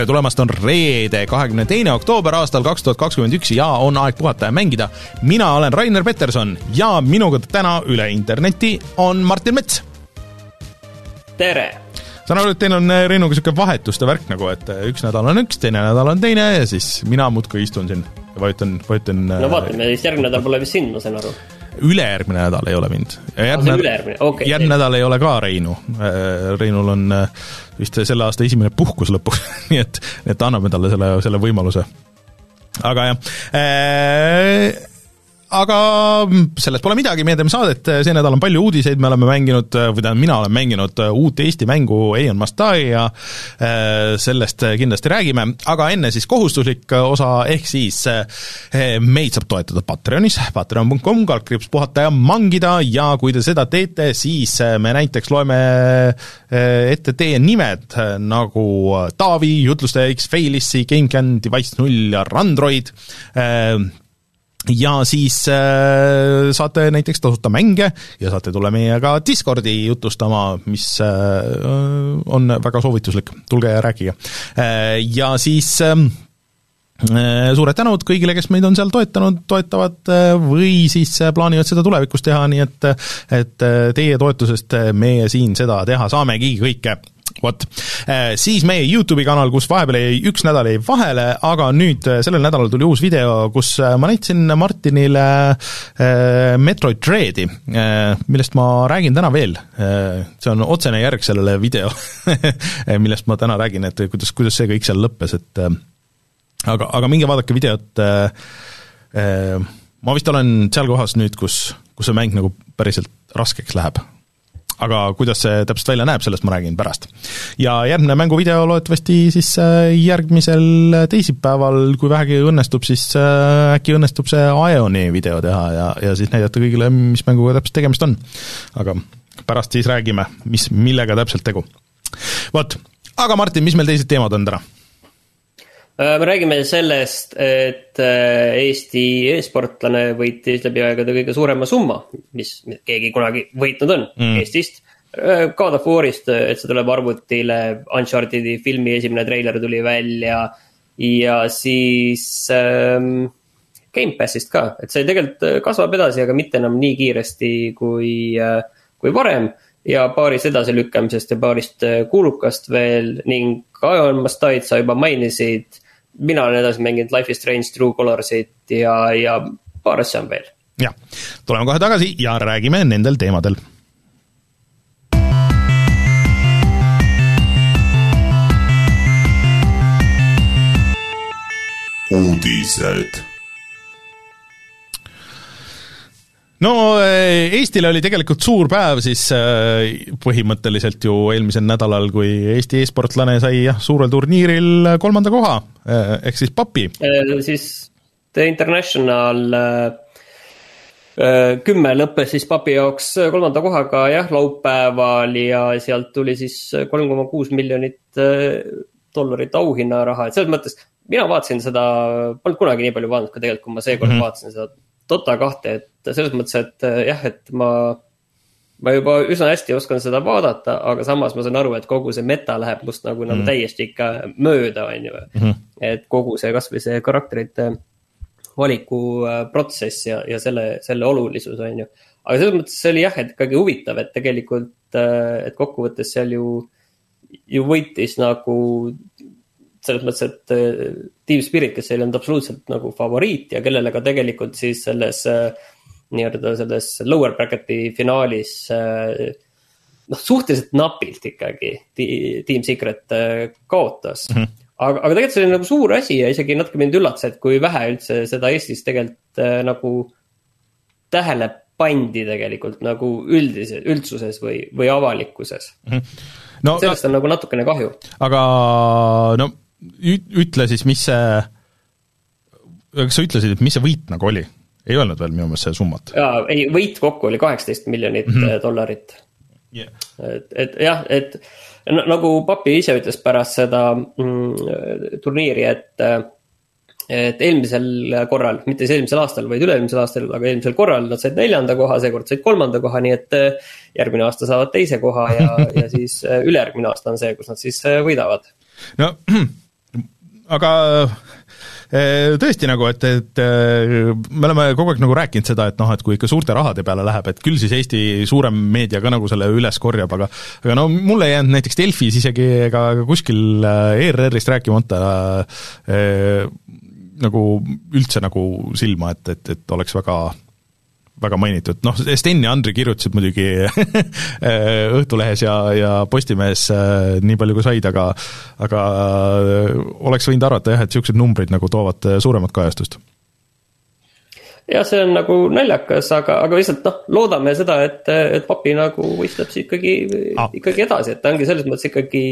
tere tulemast, on reede, kahekümne teine oktoober aastal kaks tuhat kakskümmend üks ja on aeg puhata ja mängida. mina olen Rainer Peterson ja minuga täna üle interneti on Martin Mets. tere! saan aru, et teil on Reinuga niisugune vahetuste värk nagu, et üks nädal on üks, teine nädal on teine ja siis mina muudkui istun siin ja vajutan, vajutan no vaatame, siis järgmine nädal pole vist sind, ma saan aru ülejärgmine nädal ei ole mind. järgmine, ülejärgmine, okay,. järgmine nädal ei ole ka Reinu. Äh, Reinul on äh, vist selle aasta esimene puhkus lõpuks nii et, et anname talle selle, selle võimaluse. aga jah äh,, aga sellest pole midagi, meie teeme saadet, see nädal on palju uudiseid, me oleme mänginud, või tähendab, mina olen mänginud uut Eesti mängu Aeon Mastai ja sellest kindlasti räägime, aga enne siis kohustuslik osa, ehk siis meid saab toetada Patreonis, patreon.com, kaldkriips puhata ja mangida. Ja kui te seda teete, siis me näiteks loeme ette teie nimed, nagu Taavi, jutlustaja X, Failissi, GameCAN, Device null ja Randroid, ja siis äh, saate näiteks tasuta mänge ja saate tulla meiega Discordi jutustama, mis äh, on väga soovituslik, tulge ja rääkige äh,. Ja siis ähm, äh, suured tänud kõigile, kes meid on seal toetanud, toetavad äh, või siis äh, plaanivad seda tulevikus teha, nii et et teie toetusest meie siin seda teha saamegi kõike vot, äh, siis meie Youtube'i kanal, kus vahepeal jäi üks nädal jäi vahele, aga nüüd äh, sellel nädalal tuli uus video, kus äh, ma näitasin Martinile Metroid Dreadi, millest ma räägin täna veel. see on otsene järg sellele video millest ma täna räägin, et kuidas, kuidas see kõik seal lõppes, et aga, aga minge vaadake videot, ma vist olen seal kohas nüüd, kus, kus see mäng nagu päriselt raskeks läheb aga kuidas see täpselt välja näeb, sellest ma räägin pärast. ja järgmine mänguvideo loodetavasti siis äh, järgmisel teisipäeval, kui vähegi õnnestub, siis äh, äkki õnnestub see Ioni video teha ja, ja siis näidata kõigile, mis mänguga täpselt tegemist on. aga pärast siis räägime, mis, millega täpselt tegu. vot, aga Martin, mis meil teised teemad on täna? Äh, me räägime sellest, et Eesti e-sportlane võitis läbi aegade kõige suurema summa, mis keegi kunagi võitnud on mm. Eestist. Äh, God of War'ist, et see tuleb arvutile, Uncharted'i filmi esimene treiler tuli välja ja siis ähm, Gamepassist ka, et see tegelikult kasvab edasi, aga mitte enam nii kiiresti kui äh,, kui varem ja paarist edasilükkamisest ja paarist kuulukast veel ning Ion Mastait sa juba mainisid mina olen edasi mänginud Life is Strange, True Colorsit ja, ja paar asja on veel. jah, tuleme kohe tagasi ja räägime nendel teemadel. Uudised no eh, Eestile oli tegelikult suur päev siis eh, põhimõtteliselt ju eelmisel nädalal, kui Eesti e-sportlane sai jah, suurel turniiril kolmanda koha, eh, ehk siis papi. siis The International kümme lõppes siis papi jaoks kolmanda kohaga jah, laupäeval ja sealt tuli siis kolm koma kuus miljonit dollarit auhinnaraha, et selles mõttes mina vaatasin seda, polnud kunagi nii palju vaadanud ka tegelikult, kui ma seekord mm -hmm. vaatasin seda Dota kahte, et selles mõttes, et äh, jah, et ma. ma juba üsna hästi oskan seda vaadata, aga samas ma saan aru, et kogu see meta läheb must nagu mm, -hmm. nagu mhm. täiesti ikka mööda, on ju mm. -hmm. et kogu see, kasvõi see karakterite valiku äh, protsess ja, ja selle, selle olulisus, on ju. aga selles mõttes see oli jah, et ikkagi huvitav, et tegelikult, äh, et kokkuvõttes seal ju, ju võitis nagu selles mõttes, et äh, Team Spirit, kes ei olnud absoluutselt nagu favoriit ja kellele ka tegelikult siis selles äh, nii-öelda selles lower bracket'i finaalis äh, noh, suhteliselt napilt ikkagi Team Secret kaotas mm. -hmm. aga, aga tegelikult see oli nagu suur asi ja isegi natuke mind üllatas, et kui vähe üldse seda Eestis tegelikult nagu tähele pandi tegelikult nagu üldises, üldsuses või, või avalikkuses mm. -hmm. No, sellest on nagu natukene kahju. aga no ütle siis, mis see, kas sa ütlesid, et mis see võit nagu oli? ei öelnud veel minu meelest seda summat. jaa, ei, võit kokku oli kaheksateist miljonit mm -hmm. dollarit yeah.. et, et jah, et nagu papi ise ütles pärast seda mm, turniiri, et et eelmisel korral, mitte siis eelmisel aastal, vaid üle-eelmisel aastal, aga eelmisel korral nad said neljanda koha, seekord said kolmanda koha, nii et järgmine aasta saavad teise koha ja ja siis ülejärgmine aasta on see, kus nad siis võidavad. no aga äh, tõesti nagu, et, et äh, me oleme kogu aeg nagu rääkinud seda, et noh, et kui ikka suurte rahade peale läheb, et küll siis Eesti suurem meedia ka nagu selle üles korjab, aga aga no mulle ei jäänud näiteks Delfis isegi ega kuskil ERR-ist rääkimata äh, nagu üldse nagu silma, et, et, et oleks väga väga mainitud, noh, Sten ja Andri kirjutasid muidugi Õhtulehes ja, ja Postimehes äh, nii palju, kui said, aga aga äh, oleks võinud arvata jah, et niisugused numbrid nagu toovad äh, suuremat kajastust jah, see on nagu naljakas, aga, aga lihtsalt noh, loodame seda, et, et papi nagu võistleb siis ikkagi ah., ikkagi edasi, et ta ongi selles mõttes ikkagi,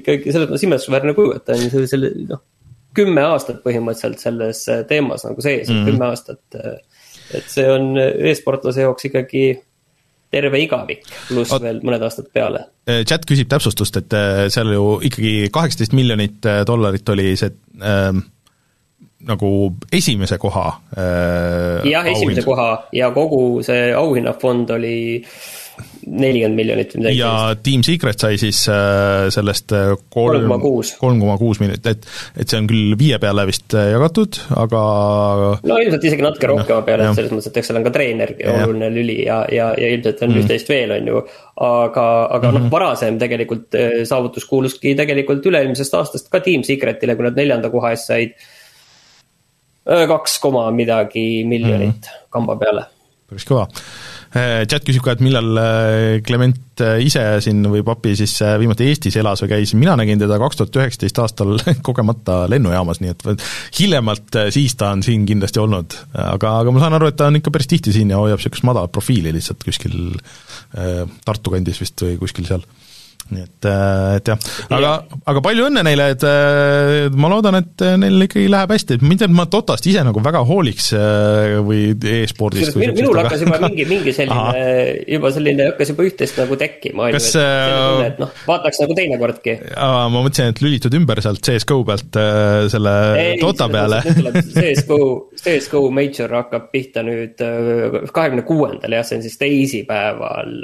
ikkagi selles mõttes imestusväärne kuju, et ta on selle noh, kümme aastat põhimõtteliselt selles teemas nagu sees mm, -hmm. kümme aastat et see on e-sportlase jaoks ikkagi terve igavik, pluss Ot, veel mõned aastad peale. Eh, chat küsib täpsustust, et eh, seal ju ikkagi kaheksateist miljonit eh, dollarit oli see äh, nagu esimese koha äh, jah, esimese koha ja kogu see auhinnafond oli äh, nelikümmend miljonit või midagi ja. Team Secret sai siis äh, sellest äh, kolm koma kuus, kolm koma kuus miljonit, et et see on küll viie peale vist äh, jagatud, aga no ilmselt isegi natuke rohkema no, peale, et selles mõttes, et eks seal on ka treener oluline lüli ja, ja, ja ilmselt on mm. üht-teist veel, on ju. aga, aga mm -hmm. noh, varasem tegelikult saavutus kuuluski tegelikult üle-eelmisest aastast ka Team Secretile, kui nad neljanda koha eest said kaks koma midagi miljonit mm -hmm. kamba peale. päris kõva chat küsib ka, et millal äh, Clement äh, ise siin või papi siis viimati Eestis elas või käis, mina nägin teda kaks tuhat üheksateist aastal kogemata lennujaamas, nii et hiljemalt siis ta on siin kindlasti olnud. aga, aga ma saan aru, et ta on ikka päris tihti siin ja hoiab niisugust madalat profiili lihtsalt kuskil Tartu kandis vist või kuskil seal nii et, äh, et jah, aga, aga palju õnne neile, et äh, ma loodan, et neil ikkagi läheb hästi, et mitte, ma Dotast ise nagu väga hooliks äh, või e-spordist. minul, minul hakkas juba mingi, mingi selline, juba selline, hakkas juba üht-teist nagu tekkima, on ju, et noh, vaataks nagu teinekordki. ma mõtlesin, et lülitud ümber sealt CSGO pealt selle ei, Dota peale. CSGO, CSGO Major hakkab pihta nüüd kahekümne kuuendal jah, see on siis teisipäeval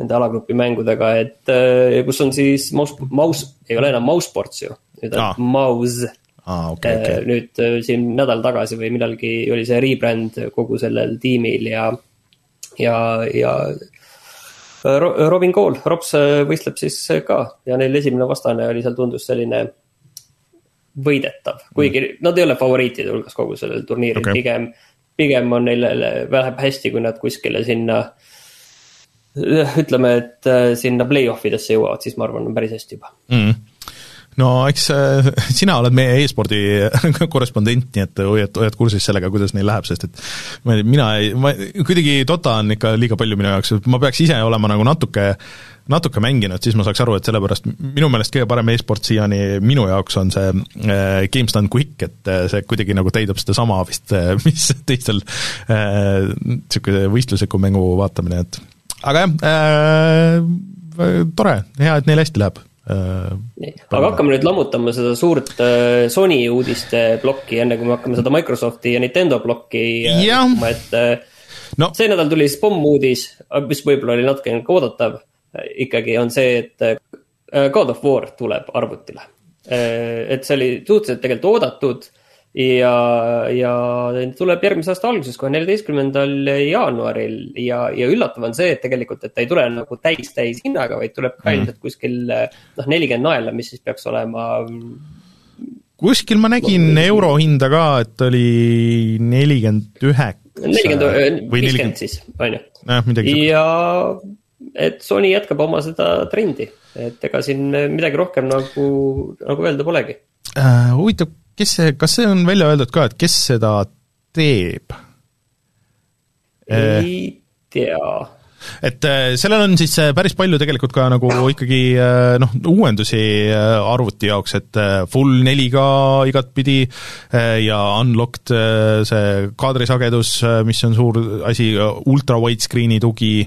nende alagrupi mängudega, et äh, kus on siis mouse, mouse, ei ole enam Mousesports ju, nüüd on ah. Mouse ah,. Okay, okay. Äh, nüüd äh, siin nädal tagasi või millalgi oli see rebrand kogu sellel tiimil ja, ja, ja Robin Kool, Rops võistleb siis ka ja neil esimene vastane oli seal, tundus selline võidetav, kuigi mm. nad ei ole favoriitide hulgas kogu sellel turniiril okay., pigem, pigem on neil, läheb hästi, kui nad kuskile sinna äh, ütleme, et äh, sinna play-off idesse jõuavad, siis ma arvan, on päris hästi juba. Mm. No eks äh, sina oled meie e-spordi korrespondent, nii et hoiad, hoiad kursis sellega, kuidas neil läheb, sest et ma, mina ei, ma kuidagi Dota on ikka liiga palju minu jaoks, ma peaks ise olema nagu natuke natuke mänginud, siis ma saaks aru, et sellepärast minu meelest kõige parem e-sport siiani minu jaoks on see äh, GameStand Quick, et äh, see kuidagi nagu täidab sedasama vist mis teistel niisuguse äh, võistlusliku mängu vaatamine, et aga jah äh,, tore, hea, et neil hästi läheb äh,. aga hakkame nüüd lammutama seda suurt äh, Sony uudiste plokki, enne kui me hakkame seda Microsofti ja Nintendo plokki äh, et äh, no. see nädal tuli siis pommuudis, mis võib-olla oli natuke oodatav äh, ikkagi, on see, et äh, God of War tuleb arvutile. et see oli suhteliselt tegelikult oodatud ja, ja tuleb järgmise aasta alguses, kohe neljateistkümnendal jaanuaril ja, ja üllatav on see, et tegelikult, et ta ei tule nagu täis, täis hinnaga, vaid tuleb ka mm. ilmselt mm. kuskil noh, nelikümmend naela, mis siis peaks olema. kuskil ma nägin no, euro hinda ka, et oli nelikümmend üheksa. nelikümmend, viiskümmend siis, on ju. ja et Sony jätkab oma seda trendi, et ega siin midagi rohkem nagu, nagu öelda polegi uh,. huvitav kes see, kas see on välja öeldud ka, et kes seda teeb? ei tea et äh, sellel on siis äh, päris palju tegelikult ka nagu ikkagi äh, noh, uuendusi arvuti jaoks, et full 4K igatpidi ja unlocked see kaadrisagedus, mis on suur asi, ultra widescreen'i tugi,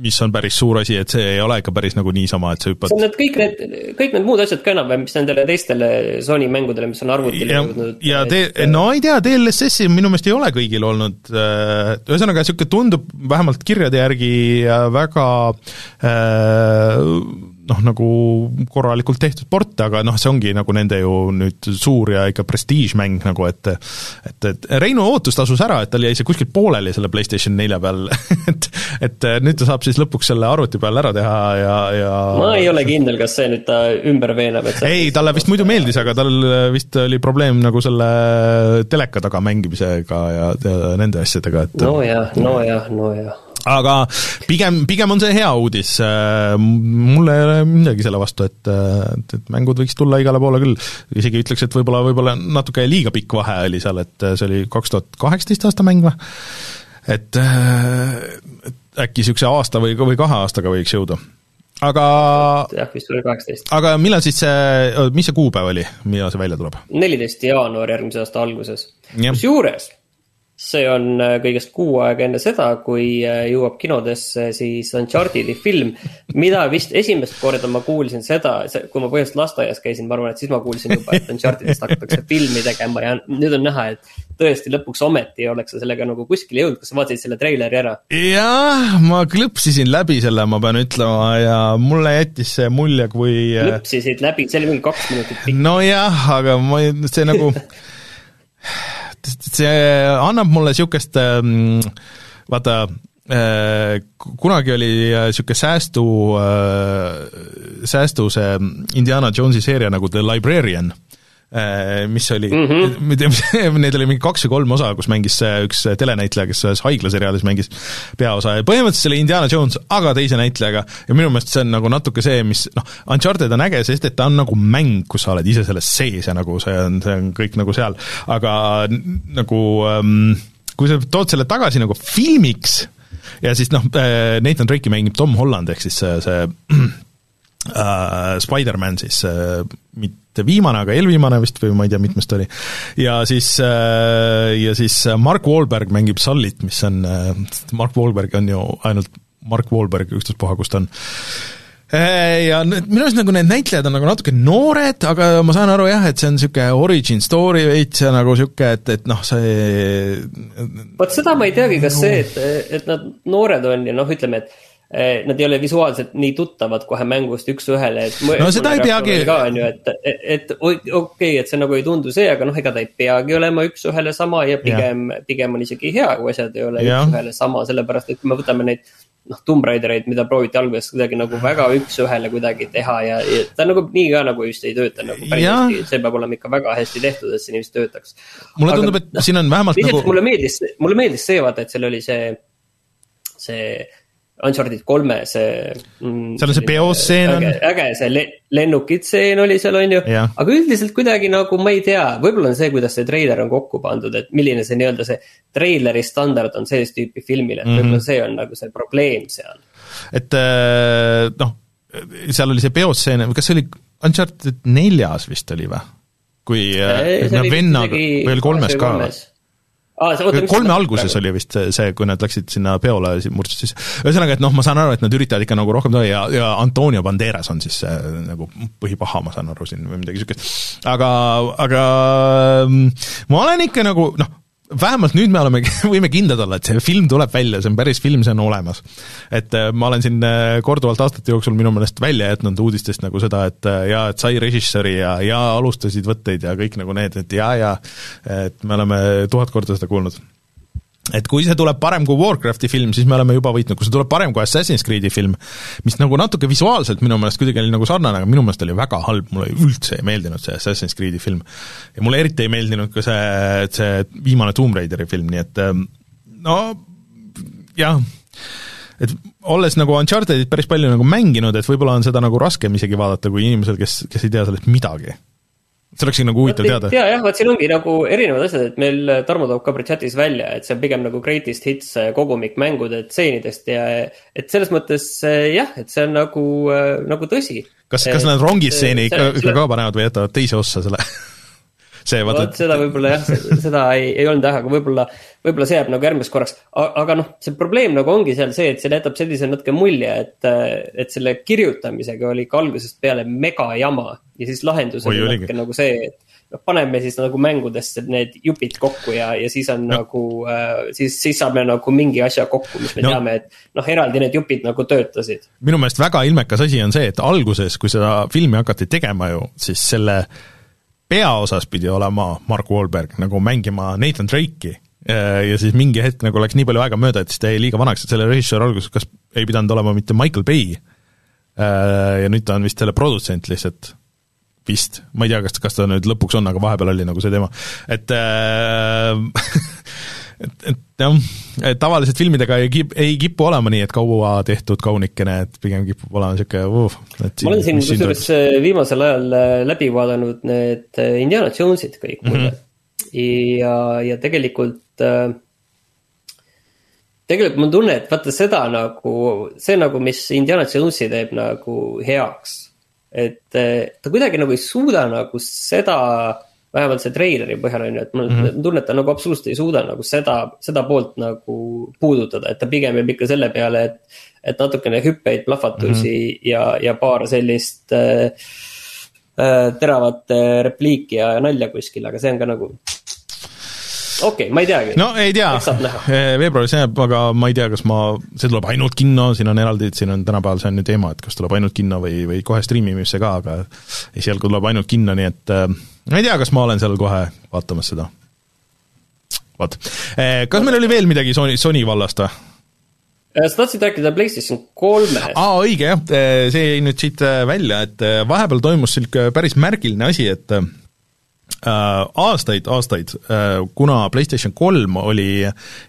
mis on päris suur asi, et see ei ole ikka päris nagu niisama, et sa hüppad. see on need kõik need, kõik need muud asjad ka enam-vähem, mis nendele teistele Sony mängudele, mis on arvutile jõudnud. ja te, no ei tea, DLSS-i minu meelest ei ole kõigil olnud, äh, ühesõnaga niisugune tundub vähemalt kirjade järgi väga äh, noh, nagu korralikult tehtud port, aga noh, see ongi nagu nende ju nüüd suur ja ikka prestiižmäng nagu, et et, et Reinu ootus tasus ära, et tal jäi see kuskil pooleli selle PlayStation nelja peal et et nüüd ta saab siis lõpuks selle arvuti peal ära teha ja, ja ma ei ole kindel, kas see nüüd ta ümber veenab, et ei, talle vist muidu meeldis, aga tal vist oli probleem nagu selle teleka taga mängimisega ja, ja nende asjadega, et nojah, nojah, nojah aga pigem, pigem on see hea uudis, mul ei ole midagi selle vastu, et, et, et mängud võiks tulla igale poole küll. isegi ütleks, et võib-olla, võib-olla natuke liiga pikk vahe oli seal, et see oli kaks tuhat kaheksateist aasta mäng või? et, et äkki niisuguse aasta või, või kahe aastaga võiks jõuda aga jah, vist oli kaheksateist. aga millal siis see, mis see kuupäev oli, millal see välja tuleb? neliteist jaanuar järgmise aasta alguses. kusjuures see on äh, kõigest kuu aega enne seda, kui äh, jõuab kinodesse siis Uncharted'i film, mida vist esimest korda ma kuulsin seda, kui ma põhimõtteliselt lasteaias käisin, ma arvan, et siis ma kuulsin juba, et Uncharted'ist hakatakse filmi tegema ja nüüd on näha, et tõesti lõpuks ometi oleks sa sellega nagu kuskile jõudnud, kas sa vaatasid selle treileri ära? jah, ma klõpsisin läbi selle, ma pean ütlema, ja mulle jättis see mulje, kui äh, klõpsisid läbi, see oli mingi kaks minutit pikk. nojah, aga ma, see nagu see annab mulle niisugust ähm, vaata, äh, kunagi oli niisugune säästu, äh, säästu see Indiana Jonesi seeria nagu The Librarian. Äh, mis oli mm, -hmm. neid oli mingi kaks või kolm osa, kus mängis üks telenäitleja, kes ühes haiglaseriaalis mängis peaosa. Ja põhimõtteliselt see oli Indiana Jones, aga teise näitlejaga. Ja minu meelest see on nagu natuke see, mis noh, Uncharted on äge, sest et ta on nagu mäng, kus sa oled ise selles sees ja nagu see on, see on kõik nagu seal, aga nagu ähm, kui sa tood selle tagasi nagu filmiks ja siis noh, äh, Nathan Drake'i mängib Tom Holland, ehk siis see, see äh, Spider-man siis äh, mitte viimane, aga eelviimane vist või ma ei tea, mitmes ta oli. ja siis äh,, ja siis Mark Wahlberg mängib Sullit, mis on äh,, Mark Wahlberg on ju ainult Mark Wahlberg, ükstaspuha, kus ta on äh, ja need, minu arust nagu need näitlejad on nagu natuke noored, aga ma saan aru jah, et see on niisugune origin story veits ja nagu niisugune, et, et noh, see vot seda ma ei teagi, kas see, et, et nad noored on ja noh, ütleme, et nad ei ole visuaalselt nii tuttavad kohe mängust üks-ühele, et. no seda ei peagi. ka on ju, et, et okei okay,, et see nagu ei tundu see, aga noh, ega ta ei peagi olema üks-ühele sama ja pigem, pigem on isegi hea, kui asjad ei ole üks-ühele sama, sellepärast et kui me võtame neid noh, Tomb Raidereid, mida prooviti alguses kuidagi nagu väga üks-ühele kuidagi teha ja, ja ta nagu nii ka nagu just ei tööta nagu päris hästi, see peab olema ikka väga hästi tehtud, et see niiviisi töötaks. mulle tundub, et siin on vähemalt nagu. mulle meeldis, mulle meeldis see vaata, et seal oli see, see Uncharted kolme see mm,. seal on see peostseen on. äge see le lennukitseen oli seal, on ju, aga üldiselt kuidagi nagu ma ei tea, võib-olla on see, kuidas see treiler on kokku pandud, et milline see nii-öelda see treileri standard on sellist tüüpi filmile, et mm -hmm. võib-olla see on nagu see probleem seal. et äh, noh, seal oli see peostseen, kas see oli Uncharted neljas vist oli või? kui äh, vennaga, või oli kolmes ka või? Ah,. kolme alguses oli vist see, kui nad läksid sinna peole, murdsid siis, ühesõnaga, et noh, ma saan aru, et nad üritavad ikka nagu rohkem teha ja, ja Antonio Banderas on siis see nagu põhipaha, ma saan aru siin, või midagi niisugust. aga, aga mm, ma olen ikka nagu noh, vähemalt nüüd me oleme, võime kindlad olla, et see film tuleb välja, see on päris film, see on olemas. et äh, ma olen siin äh, korduvalt aastate jooksul minu meelest välja jätnud uudistest nagu seda, et äh, jaa, et sai režissööri ja, ja alustasid võtteid ja kõik nagu need, et jaa, jaa, et me oleme tuhat korda seda kuulnud et kui see tuleb parem kui Warcrafti film, siis me oleme juba võitnud, kui see tuleb parem kui Assassin's Creed'i film, mis nagu natuke visuaalselt minu meelest kuidagi oli nagu sarnane, aga minu meelest oli väga halb, mulle üldse ei meeldinud see Assassin's Creed'i film. ja mulle eriti ei meeldinud ka see, see viimane Tomb Raideri film, nii et ähm, no jah, et olles nagu Unchartedit päris palju nagu mänginud, et võib-olla on seda nagu raskem isegi vaadata kui inimesel, kes, kes ei tea sellest midagi see oleks nagu huvitav teada. ja jah, vot siin ongi nagu erinevad asjad, et meil Tarmo toob ka chat'is välja, et see on pigem nagu greatest hits äh, kogumik mängude tseenidest ja et selles mõttes äh, jah, et see on nagu, äh, nagu tõsi. kas, kas nad rongistseeni ikka, ikka ka panevad või jätavad teise ossa selle see vaata vot seda võib-olla jah, seda ei, ei olnud jah, aga võib-olla, võib-olla see jääb nagu järgmiseks korraks. aga noh, see probleem nagu ongi seal see, et see jätab sellise natuke mulje, et, et selle kirjutamisega oli ikka algusest peale mega jama. ja siis lahendus oli natuke nagu see, et noh, paneme siis nagu mängudesse need jupid kokku ja, ja siis on no. nagu äh,, siis, siis saame nagu mingi asja kokku, mis me no. teame, et noh, eraldi need jupid nagu töötasid. minu meelest väga ilmekas asi on see, et alguses, kui seda filmi hakati tegema ju, siis selle peaosas pidi olema Mark Wahlberg nagu mängima Nathan Drake'i ja siis mingi hetk nagu läks nii palju aega mööda, et siis ta jäi liiga vanaks, et selle režissöör alguses kas ei pidanud olema mitte Michael Bay, ja nüüd ta on vist selle produtsent lihtsalt vist, ma ei tea, kas, kas ta nüüd lõpuks on, aga vahepeal oli nagu see teema, et äh, et, et jah, tavaliselt filmidega ei kip-, ei kipu olema nii, et kaua tehtud kaunikene, et pigem kipub olema niisugune uh, ma olen siin kusjuures äh, viimasel ajal äh, läbi vaadanud need äh, Indiana Jonesid kõik muide mm. -hmm. ja, ja tegelikult tegelikult mul on tunne, et vaata seda nagu, see nagu, mis Indiana Jonesi teeb nagu heaks et ta kuidagi nagu ei suuda nagu seda, vähemalt see treileri põhjal on ju, et mul mm -hmm. tunne, et ta nagu absoluutselt ei suuda nagu seda, seda poolt nagu puudutada, et ta pigem jääb ikka selle peale, et. et natukene hüppeid, plahvatusi mm -hmm. ja, ja paar sellist äh, äh, teravat repliiki ja nalja kuskil, aga see on ka nagu okei okay,, ma ei teagi. no ei tea, eh, veebruaris jääb, aga ma ei tea, kas ma, see tuleb ainult kinno, siin on eraldi, siin on tänapäeval see on ju teema, et kas tuleb ainult kinno või, või kohe striimimisse ka, aga esialgu tuleb ainult kinno, nii et äh, ma ei tea, kas ma olen seal kohe vaatamas seda. vot, eh, kas meil oli veel midagi Sony, Sony vallast või? sa tahtsid rääkida PlayStation kolmest? aa, õige jah, see jäi nüüd siit välja, et vahepeal toimus niisugune päris märgiline asi, et Äh, aastaid, aastaid, äh, kuna PlayStation kolm oli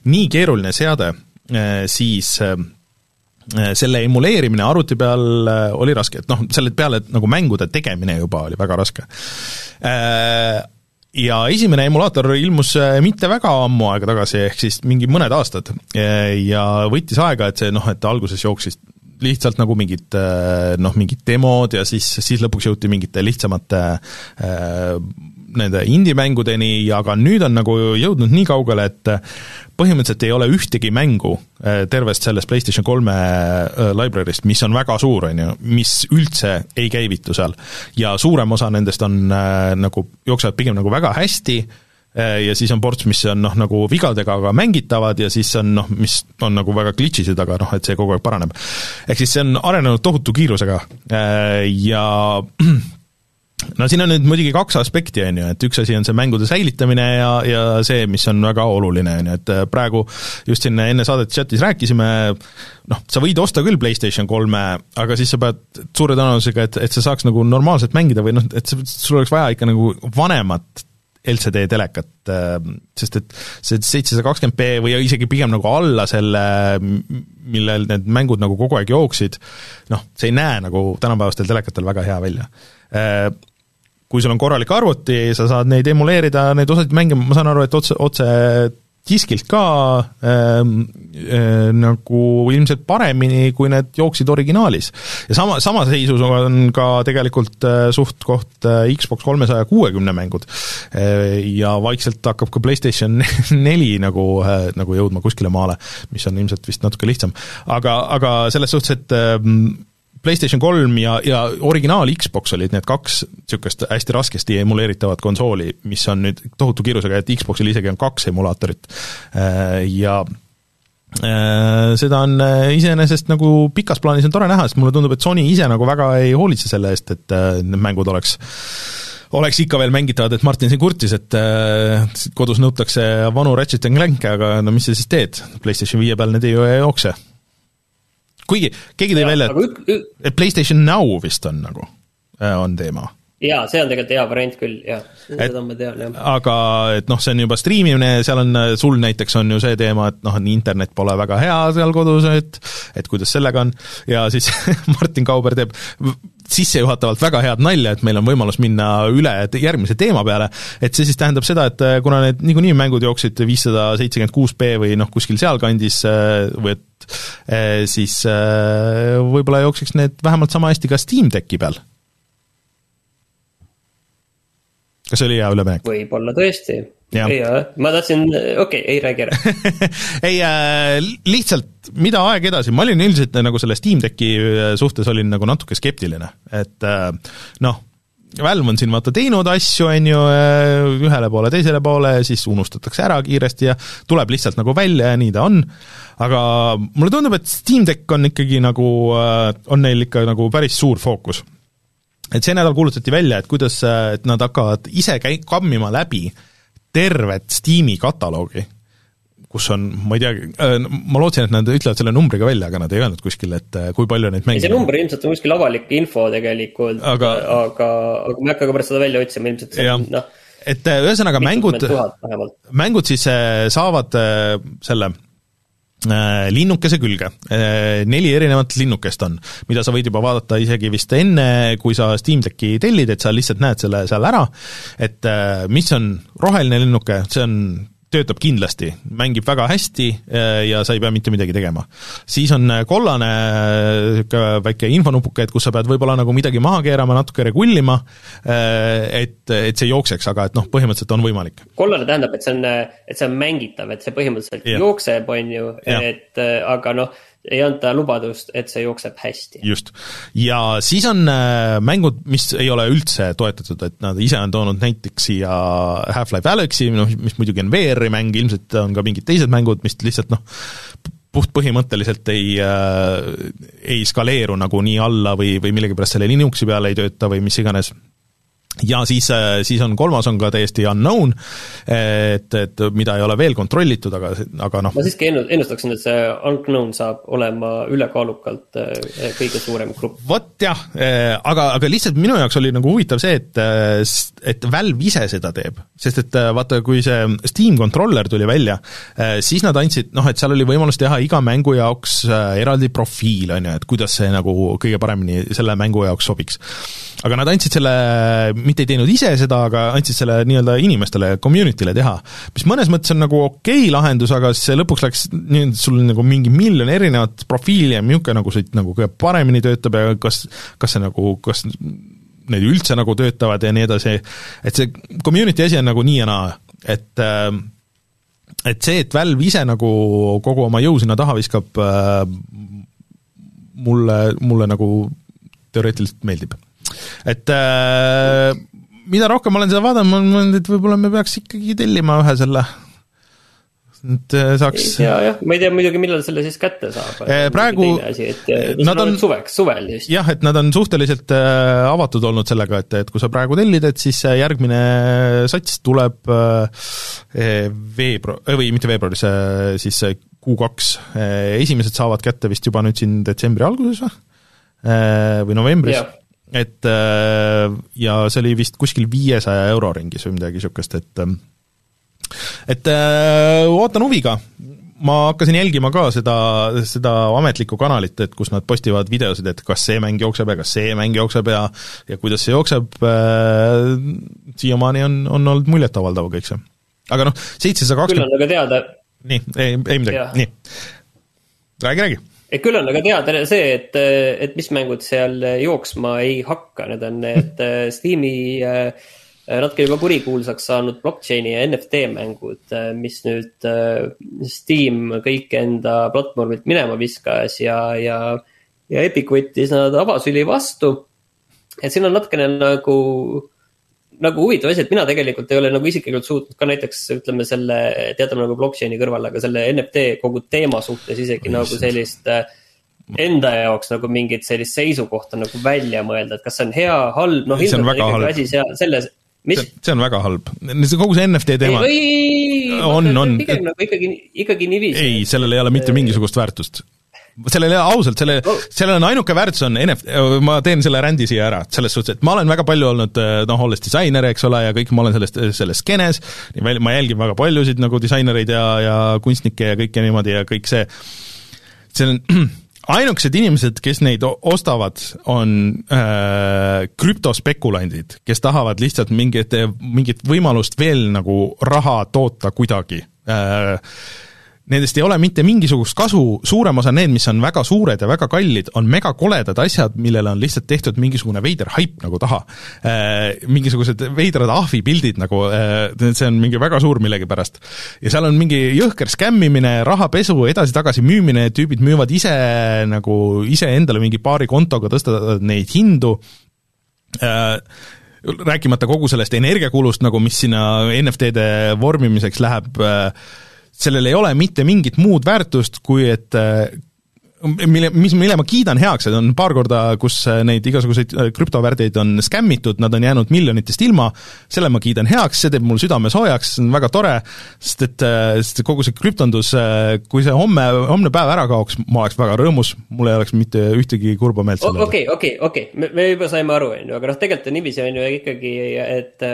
nii keeruline seade, äh, siis selle emuleerimine arvuti peal oli raske, et noh, selle peale nagu mängude tegemine juba oli väga raske. Ja esimene emulaator ilmus mitte väga ammu aega tagasi, ehk siis mingi mõned aastad. Ja võttis aega, et see noh, et alguses jooksis lihtsalt nagu mingid noh, mingid demod ja siis, siis lõpuks jõuti mingite lihtsamate nende indie-mängudeni, aga nüüd on nagu jõudnud nii kaugele, et põhimõtteliselt ei ole ühtegi mängu äh, tervest sellest PlayStation kolme äh, library'st, mis on väga suur, on ju, mis üldse ei käivitu seal. ja suurem osa nendest on äh, nagu, jooksevad pigem nagu väga hästi, ja siis on ports, mis on noh, nagu vigadega, aga mängitavad ja siis on noh, mis on nagu väga glitch'isid, aga noh, et see kogu aeg paraneb. ehk siis see on arenenud tohutu kiirusega ja no siin on nüüd muidugi kaks aspekti, on ju, et üks asi on see mängude säilitamine ja, ja see, mis on väga oluline, on ju, et äh, praegu just siin enne saadet chatis rääkisime, noh, sa võid osta küll PlayStation kolme, aga siis sa pead suure tõenäosusega, et, et sa saaks nagu normaalselt mängida või noh, et sul oleks vaja ikka nagu vanemat LCD telekat, äh, sest et see seitsesada kakskümmend B või isegi pigem nagu alla selle, millel need mängud nagu kogu aeg jooksid, noh, see ei näe nagu tänapäevastel telekatel väga hea välja kui sul on korralik arvuti, sa saad neid emuleerida, neid osasid mänge, ma saan aru, et otse, otse diskilt ka ähm, äh, nagu ilmselt paremini, kui need jooksid originaalis. ja sama, sama seisus on ka tegelikult äh, suht-koht äh, Xbox kolmesaja kuuekümne mängud äh,. ja vaikselt hakkab ka PlayStation neli nagu äh,, nagu jõudma kuskile maale, mis on ilmselt vist natuke lihtsam. aga, aga selles suhtes, et äh, PlayStation kolm ja, ja originaal Xbox olid need kaks niisugust hästi raskesti emuleeritavat konsooli, mis on nüüd tohutu kiirusega, et Xboxil isegi on kaks emulaatorit. Äh, ja äh, seda on äh, iseenesest nagu pikas plaanis on tore näha, sest mulle tundub, et Sony ise nagu väga ei hoolitse selle eest, et need mängud oleks oleks ikka veel mängitavad, et Martin siin kurtis, et kodus nõutakse vanu Ratchet and Clank'e, aga no mis sa siis teed, PlayStation viie peal need ei jookse kuigi keegi tõi välja, et, PlayStation Now vist on nagu, äh, on teema. Jaa, see on tegelikult hea variant küll, jah, seda ma tean, jah. aga et noh, see on juba striimimine, seal on, sul näiteks on ju see teema, et noh, internet pole väga hea seal kodus, et et kuidas sellega on, ja siis Martin Kauber teeb sissejuhatavalt väga head nalja, et meil on võimalus minna üle järgmise teema peale, et see siis tähendab seda, et äh, kuna need niikuinii mängud jooksid viissada seitsekümmend kuus B või noh, kuskil sealkandis äh, või et äh, siis võib-olla jookseks need vähemalt sama hästi ka Steam Decki peal kas see oli hea üleminek? võib-olla tõesti. Ei, ma tahtsin, okei okay,, ei räägi ära. Ei äh,, lihtsalt mida aeg edasi, ma olin üldiselt nagu selle Steam Decki äh, suhtes olin nagu natuke skeptiline, et äh, noh, Valve on siin vaata teinud asju, on ju, äh, ühele poole, teisele poole, siis unustatakse ära kiiresti ja tuleb lihtsalt nagu välja ja nii ta on, aga mulle tundub, et Steam Deck on ikkagi nagu, äh, on neil ikka nagu päris suur fookus. Et see nädal kuulutati välja, et kuidas, et nad hakkavad ise käi-, kammima läbi tervet Steam'i kataloogi, kus on, ma ei tea, äh, ma lootsin, et nad ütlevad selle numbriga välja, aga nad ei öelnud kuskil, et äh, kui palju neid mänge see number ilmselt on kuskil avalik info tegelikult, aga, aga, aga ma ei hakka ka pärast seda välja otsima, ilmselt noh, et äh, ühesõnaga mängud, mängud siis saavad selle linnukese külge, äh, neli erinevat linnukest on, mida sa võid juba vaadata isegi vist enne, kui sa Steam Decki tellid, et sa lihtsalt näed selle seal ära, et äh, mis on roheline linnuke, see on töötab kindlasti, mängib väga hästi äh, ja sa ei pea mitte midagi tegema. siis on äh, kollane niisugune äh, väike infonupuke, et kus sa pead võib-olla nagu midagi maha keerama, natuke regullima, et, et see jookseks, aga et noh, põhimõtteliselt on võimalik. kollane tähendab, et see on, et see on mängitav, et see põhimõtteliselt yeah. jookseb, on ju, et aga noh, ei anta lubadust, et see jookseb hästi. just. ja siis on äh, mängud, mis ei ole üldse toetatud, et nad ise on toonud näiteks siia Half-Life Alyxi, noh, mis muidugi on VR-i mäng, ilmselt on ka mingid teised mängud, mis lihtsalt noh, puht põhimõtteliselt ei äh,, ei skaleeru nagu nii alla või, või millegipärast selle Linuxi peal ei tööta või mis iganes ja siis, äh, siis on kolmas on ka täiesti unknown, et, et mida ei ole veel kontrollitud, aga, aga noh. ma siiski ennustaksin, et see unknown saab olema ülekaalukalt äh, kõige suurem grupp. vot jah, äh, aga, aga lihtsalt minu jaoks oli nagu huvitav see, et, et Valve ise seda teeb. sest et vaata, kui see Steam controller tuli välja, siis nad andsid, noh, et seal oli võimalus teha iga mängu jaoks eraldi profiil, on ju, et kuidas see nagu kõige paremini selle mängu jaoks sobiks. aga nad andsid selle mitte ei teinud ise seda, aga andsid selle nii-öelda inimestele, community'le teha. mis mõnes mõttes on nagu okei okay lahendus, aga see lõpuks läks nii, et sul nagu mingi miljon erinevat profiili ja niisugune nagu see nagu kõige paremini töötab ja kas, kas see nagu, kas need üldse nagu töötavad ja nii edasi, et see community asi on nagu nii ja naa, et äh, et see, et Valve ise nagu kogu oma jõu sinna taha viskab, äh, mulle, mulle nagu teoreetiliselt meeldib et äh, mida rohkem ma olen seda vaadanud, ma olen mõelnud, et võib-olla me peaks ikkagi tellima ühe selle et äh, saaks. ja, jah, ma ei tea muidugi, millal selle siis kätte saab. Äh, praegu. Äh, nad on suveks, suvel just. jah, et nad on suhteliselt avatud olnud sellega, et, et kui sa praegu tellid, et siis järgmine sats tuleb äh, veebru-, või mitte veebruaris, siis Q2. esimesed saavad kätte vist juba nüüd siin detsembri alguses või? või novembris yeah et äh, ja see oli vist kuskil viiesaja euro ringis või midagi niisugust, et äh, et äh, ootan huviga, ma hakkasin jälgima ka seda, seda ametlikku kanalit, et kus nad postivad videosid, et kas see mäng jookseb ja kas see mäng jookseb ja ja kuidas see jookseb äh,, siiamaani on, on olnud muljetavaldav kõik see. aga noh, seitsesada kakskümmend küll on aga teada. Nii, ei, ei midagi, nii. räägi, räägi et küll on aga teada see, et, et mis mängud seal jooksma ei hakka, need on need äh, Steam'i äh, natuke juba kurikuulsaks saanud blockchain'i ja NFT mängud, äh, mis nüüd Steam kõik enda platvormilt minema viskas ja, ja, ja Epic võttis nad avasüli vastu. et siin on natukene nagu nagu huvitav asi, et mina tegelikult ei ole nagu isiklikult suutnud ka näiteks ütleme selle, teate nagu blockchain'i kõrval, aga selle NFT kogu teema suhtes isegi Või nagu sellist äh, enda jaoks nagu mingit sellist seisukohta nagu välja mõelda, et kas see on hea, halb, noh ilmselt on ikkagi asi seal selles, mis? see on väga halb, kogu see NFT teema. on, on. pigem nagu ikkagi, ikkagi niiviisi. ei, sellel ei ole mitte mingisugust väärtust sellele ausalt, selle oh., sellel on ainuke väärtus on NF-, ma teen selle rändi siia ära, selles suhtes, et ma olen väga palju olnud noh, olles disainer, eks ole, ja kõik, ma olen sellest, selles skeenes, ma jälgin väga paljusid nagu disainereid ja, ja kunstnikke ja kõike niimoodi ja kõik see, see on ainukesed inimesed, kes neid ostavad, on äh, krüptospekulandid, kes tahavad lihtsalt mingit, mingit võimalust veel nagu raha toota kuidagi äh, nendest ei ole mitte mingisugust kasu, suurem osa need, mis on väga suured ja väga kallid, on megakoledad asjad, millele on lihtsalt tehtud mingisugune veider haip nagu taha äh,. Mingisugused veidrad ahvipildid nagu äh,, see on mingi väga suur millegipärast. ja seal on mingi jõhker skämmimine, rahapesu, edasi-tagasi müümine, tüübid müüvad ise nagu iseendale mingi paari kontoga, tõstavad neid hindu äh, rääkimata kogu sellest energiakulust nagu, mis sinna NFT-de vormimiseks läheb äh,, sellel ei ole mitte mingit muud väärtust, kui et mille, mis, mille ma kiidan heaks, et on paar korda, kus neid igasuguseid krüptovärdeid on skämmitud, nad on jäänud miljonitest ilma, selle ma kiidan heaks, see teeb mul südame soojaks, see on väga tore, sest et, sest kogu see krüptondus, kui see homme, homne päev ära kaoks, ma oleks väga rõõmus, mul ei oleks mitte ühtegi kurba meelt selle okei, okei, okei, me juba saime aru, on ju, aga noh, tegelikult on niiviisi, on ju ikkagi, et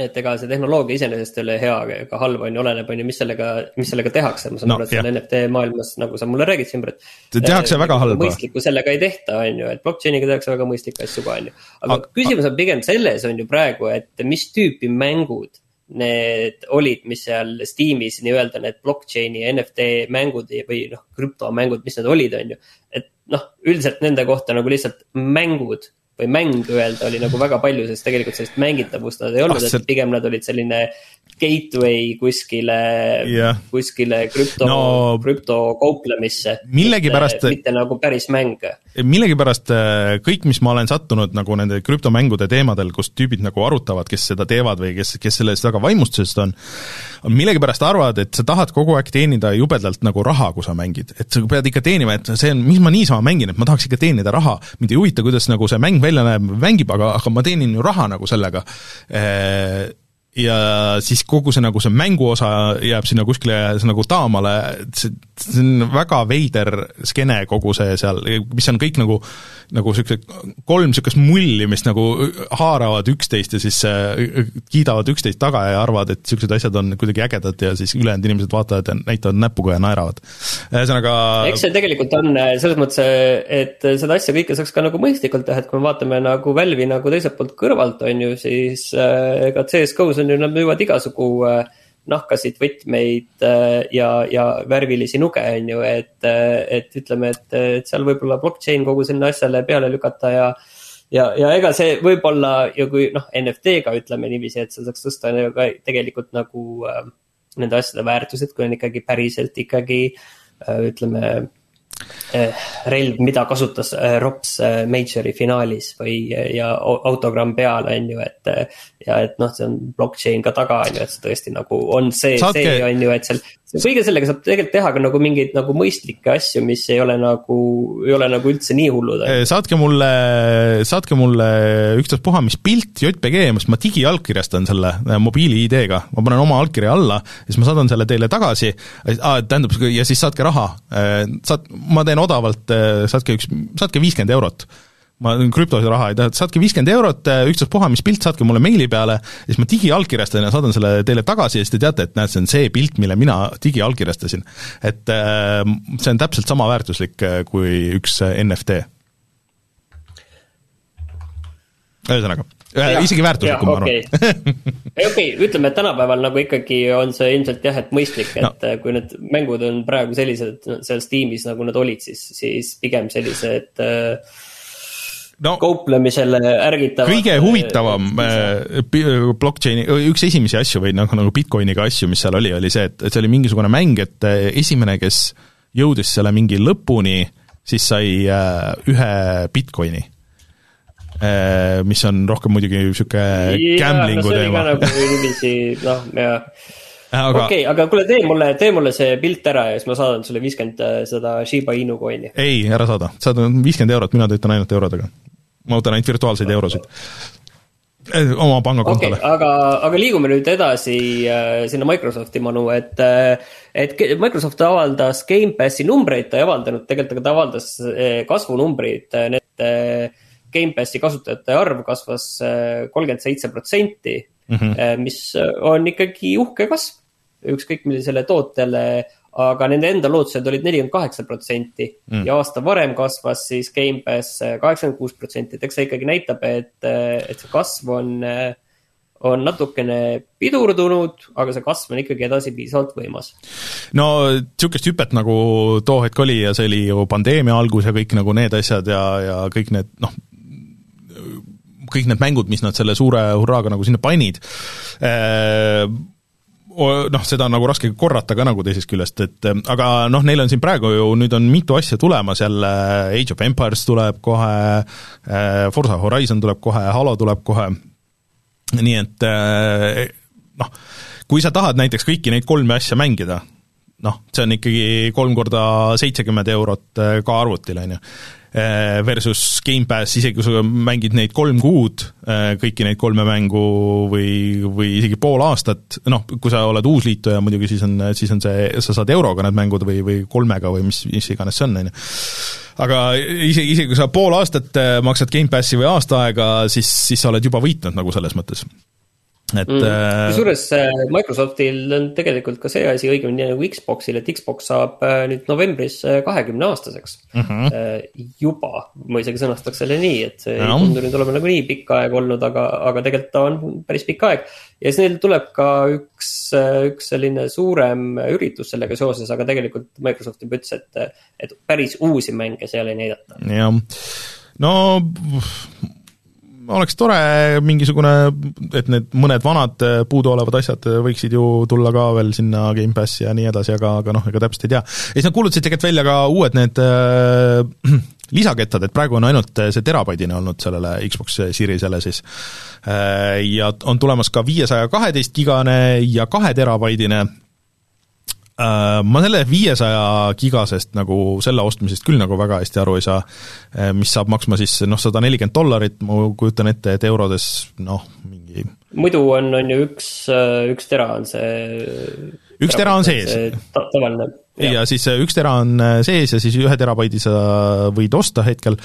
et ega see tehnoloogia iseenesest ei ole hea ega halb, on ju, oleneb, on ju, mis sellega, mis sellega tehakse, ma saan no, aru, et seal NFT maailmas, nagu sa mulle räägid, Simbr, et. tehakse väga halba. mõistlikku sellega ei tehta, on ju, et blockchain'iga tehakse väga mõistlikke asju ka, on ju. aga a küsimus on pigem selles, on ju praegu, et mis tüüpi mängud need olid, mis seal Steamis nii-öelda need blockchain'i NFT mängud või noh, krüptomängud, mis need olid, on ju. et noh, üldiselt nende kohta nagu lihtsalt mängud või mäng öelda oli nagu väga palju, sest tegelikult sellist mängitavust nad ei olnud ah,, et pigem nad olid selline gateway kuskile yeah., kuskile krüpto no,, krüptokauplemisse. millegipärast. mitte nagu päris mäng. millegipärast äh, kõik, mis ma olen sattunud nagu nende krüptomängude teemadel, kus tüübid nagu arutavad, kes seda teevad või kes, kes sellest väga vaimustusest on, on millegipärast arvavad, et sa tahad kogu aeg teenida jubedalt nagu raha, kui sa mängid. et sa pead ikka teenima, et see on, mis ma niisama mängin, et ma tahaks ikka teenida raha. mind ei huvita, kuidas nagu see mäng välja näeb, mängib, aga, aga ma teenin ju raha nagu sellega äh, ja siis kogu see nagu see mänguosa jääb sinna kuskile nagu taamale, see, see on väga veider skeene, kogu see seal, mis on kõik nagu nagu niisugused kolm niisugust mulli, mis nagu haaravad üksteist ja siis äh, kiidavad üksteist taga ja arvavad, et niisugused asjad on kuidagi ägedad ja siis ülejäänud inimesed vaatavad ja näitavad näpuga ja naeravad. ühesõnaga eks see tegelikult on äh, selles mõttes, et seda asja kõike saaks ka nagu mõistlikult teha, et kui me vaatame nagu Valve'i nagu teiselt poolt kõrvalt, on ju, siis äh, ega CS-GO-s on ju, nad müüvad igasugu äh, nahkasid võtmeid äh, ja, ja värvilisi nuge, on ju, et, äh, et ütleme, et, et seal võib-olla blockchain kogu sinna asjale peale lükata ja. ja, ja ega see võib-olla ju kui noh, NFT-ga ütleme niiviisi, et see saaks tõsta ka tegelikult nagu äh, nende asjade väärtused, kui on ikkagi päriselt ikkagi äh, ütleme relv, mida kasutas eh, Rops eh, Majori finaalis või, ja autogramm peal, on ju, et. ja et noh, see on blockchain ka taga, on ju, et see tõesti nagu on see, see on ju, et seal kõige sellega saab tegelikult teha ka nagu mingeid nagu mõistlikke asju, mis ei ole nagu, ei ole nagu üldse nii hullud. saatke mulle, saatke mulle ükstaspuha mis pilt JPG, sest ma digiallkirjastan selle äh, mobiili ID-ga, ma panen oma allkirja alla, siis ma saadan selle teile tagasi. Tähendab, ja siis saatke raha, saat-, ma teen odavalt, saatke üks, saatke viiskümmend eurot ma krüptos raha ei taha, saatke viiskümmend eurot, äh, ükstaspuha, mis pilt, saatke mulle meili peale, siis ma digiallkirjastan ja saadan selle teile tagasi ja siis te teate, et näed, see on see pilt, mille mina digiallkirjastasin. et äh, see on täpselt sama väärtuslik äh, kui üks NFT. ühesõnaga, isegi väärtuslikum, ma arvan. ei okei okay,, ütleme, et tänapäeval nagu ikkagi on see ilmselt jah, et mõistlik, et no. kui need mängud on praegu sellised seal Steamis, nagu nad olid, siis, siis pigem sellised äh, no, kauplemisele ärgitavad. kõige huvitavam äh, blockchain'i, üks esimesi asju või noh, nagu Bitcoiniga asju, mis seal oli, oli see, et, et see oli mingisugune mäng, et äh, esimene, kes jõudis selle mingi lõpuni, siis sai äh, ühe Bitcoini äh,. mis on rohkem muidugi niisugune gambling'u teema. nagu niiviisi, noh, jah äh, aga... okei okay,, aga kuule, tee mulle, tee mulle see pilt ära ja siis ma saadan sulle viiskümmend äh, seda Shiba Inu coin'i. ei, ära saada, saada viiskümmend eurot, mina töötan ainult eurodega ma võtan ainult virtuaalseid eurosid oma pangakontole okay,. aga, aga liigume nüüd edasi äh, sinna Microsofti manu, et äh,, et Microsoft avaldas Gamepassi numbreid, ta ei avaldanud, tegelikult aga ta avaldas äh, kasvunumbrid, need Gamepassi kasutajate arv kasvas kolmkümmend seitse protsenti, mhm. mis on ikkagi uhke kasv. ükskõik millisele tootele aga nende enda lootused olid nelikümmend kaheksa protsenti mm. ja aasta varem kasvas siis Gamepass kaheksakümmend kuus protsenti, et eks see ikkagi näitab, et, et see kasv on, on natukene pidurdunud, aga see kasv on ikkagi edasi piisavalt võimas. no niisugust hüpet nagu too hetk oli ja see oli ju pandeemia algus ja kõik nagu need asjad ja, ja kõik need noh, kõik need mängud, mis nad selle suure hurraaga nagu sinna panid eh,, noh, seda on nagu raske korrata ka nagu teisest küljest, et aga noh, neil on siin praegu ju nüüd on mitu asja tulemas jälle, Age of Empires tuleb kohe, äh, Forza Horizon tuleb kohe, Halo tuleb kohe, nii et äh, noh, kui sa tahad näiteks kõiki neid kolme asja mängida, noh, see on ikkagi kolm korda seitsekümmend eurot äh, ka arvutil, on ju Eh, versus Gamepass, isegi kui sa mängid neid kolm kuud, eh, kõiki neid kolme mängu või, või isegi pool aastat, noh, kui sa oled uusliituja muidugi, siis on, siis on see, sa saad euroga need mängud või, või kolmega või mis, mis iganes see on, on ju. aga isegi, isegi kui sa pool aastat maksad Gamepassi või aasta aega, siis, siis sa oled juba võitnud nagu selles mõttes et mm.. Äh, kusjuures Microsoftil on tegelikult ka see asi õigemini nagu Xboxil, et Xbox saab äh, nüüd novembris äh, kahekümne aastaseks mm. -hmm. juba, ma isegi sõnastaks selle nii, et see no. ei tundu nüüd olema nagunii pikka aega olnud, aga, aga tegelikult ta on päris pikk aeg. ja siis neil tuleb ka üks, üks selline suurem üritus sellega seoses, aga tegelikult Microsoft juba ütles, et, et päris uusi mänge seal ei näidata. jah, no oleks tore mingisugune, et need mõned vanad äh, puuduolevad asjad äh, võiksid ju tulla ka veel sinna Gamepassi ja nii edasi, aga, aga noh, ega täpselt ei tea. ja siis nad kuulutasid tegelikult välja ka uued need äh, lisakettad, et praegu on ainult äh, see terabaidine olnud sellele Xbox Seriesele siis äh,. Ja on tulemas ka viiesaja kaheteist gigane ja kahe terabaidine ma selle viiesaja gigasest nagu selle ostmisest küll nagu väga hästi aru ei saa, äh, mis saab maksma siis noh, sada nelikümmend dollarit, ma kujutan ette, et eurodes noh, mingi muidu on, on ju üks, äh, üks tera on see üks tera on sees. Ta, tavaline. ja siis üks tera on sees ja siis ühe terabaidi sa võid osta hetkel,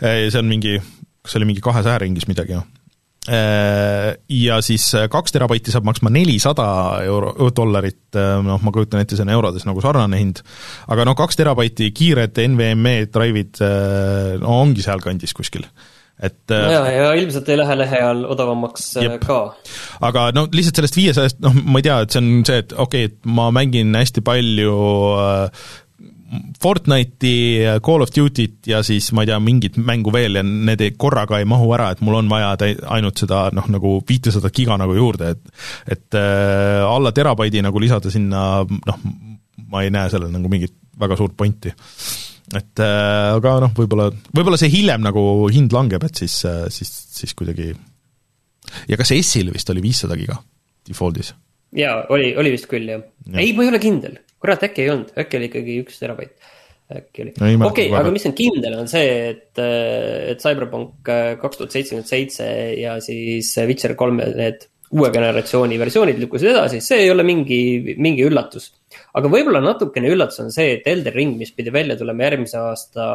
see on mingi, kas see oli mingi kahesaja ringis midagi, noh Äh, ja siis äh, kaks terabaiti saab maksma nelisada euro, dollarit, äh, noh, ma kujutan ette, see on eurodes nagu sarnane hind, aga noh, kaks terabaiti kiired NVMe drive'id no ongi sealkandis kuskil et no jaa, ja ilmselt ei lähe lehe all odavamaks jep. ka. aga no lihtsalt sellest viiesajast, noh, ma ei tea, et see on see, et okei okay,, et ma mängin hästi palju äh, Fortnite'i, Call of Duty't ja siis ma ei tea, mingit mängu veel ja need ei, korraga ei mahu ära, et mul on vaja täi-, ainult seda noh, nagu viitesadat giga nagu juurde, et et äh, alla terabaidi nagu lisada sinna noh, ma ei näe sellel nagu mingit väga suurt pointi. et äh, aga noh, võib-olla, võib-olla see hiljem nagu hind langeb, et siis, äh, siis, siis kuidagi ja kas S-il vist oli viissada giga default'is? jaa, oli, oli vist küll, jah ja.. ei, ma ei ole kindel kurat, äkki ei olnud, äkki oli ikkagi üks terabait. äkki oli, okei okay,, aga mis on kindel, on see, et, et Cyberpunk kaks tuhat seitsekümmend seitse ja siis Witcher kolme need uue generatsiooni versioonid lükkusid edasi, see ei ole mingi, mingi üllatus. aga võib-olla natukene üllatus on see, et Elder Ring, mis pidi välja tulema järgmise aasta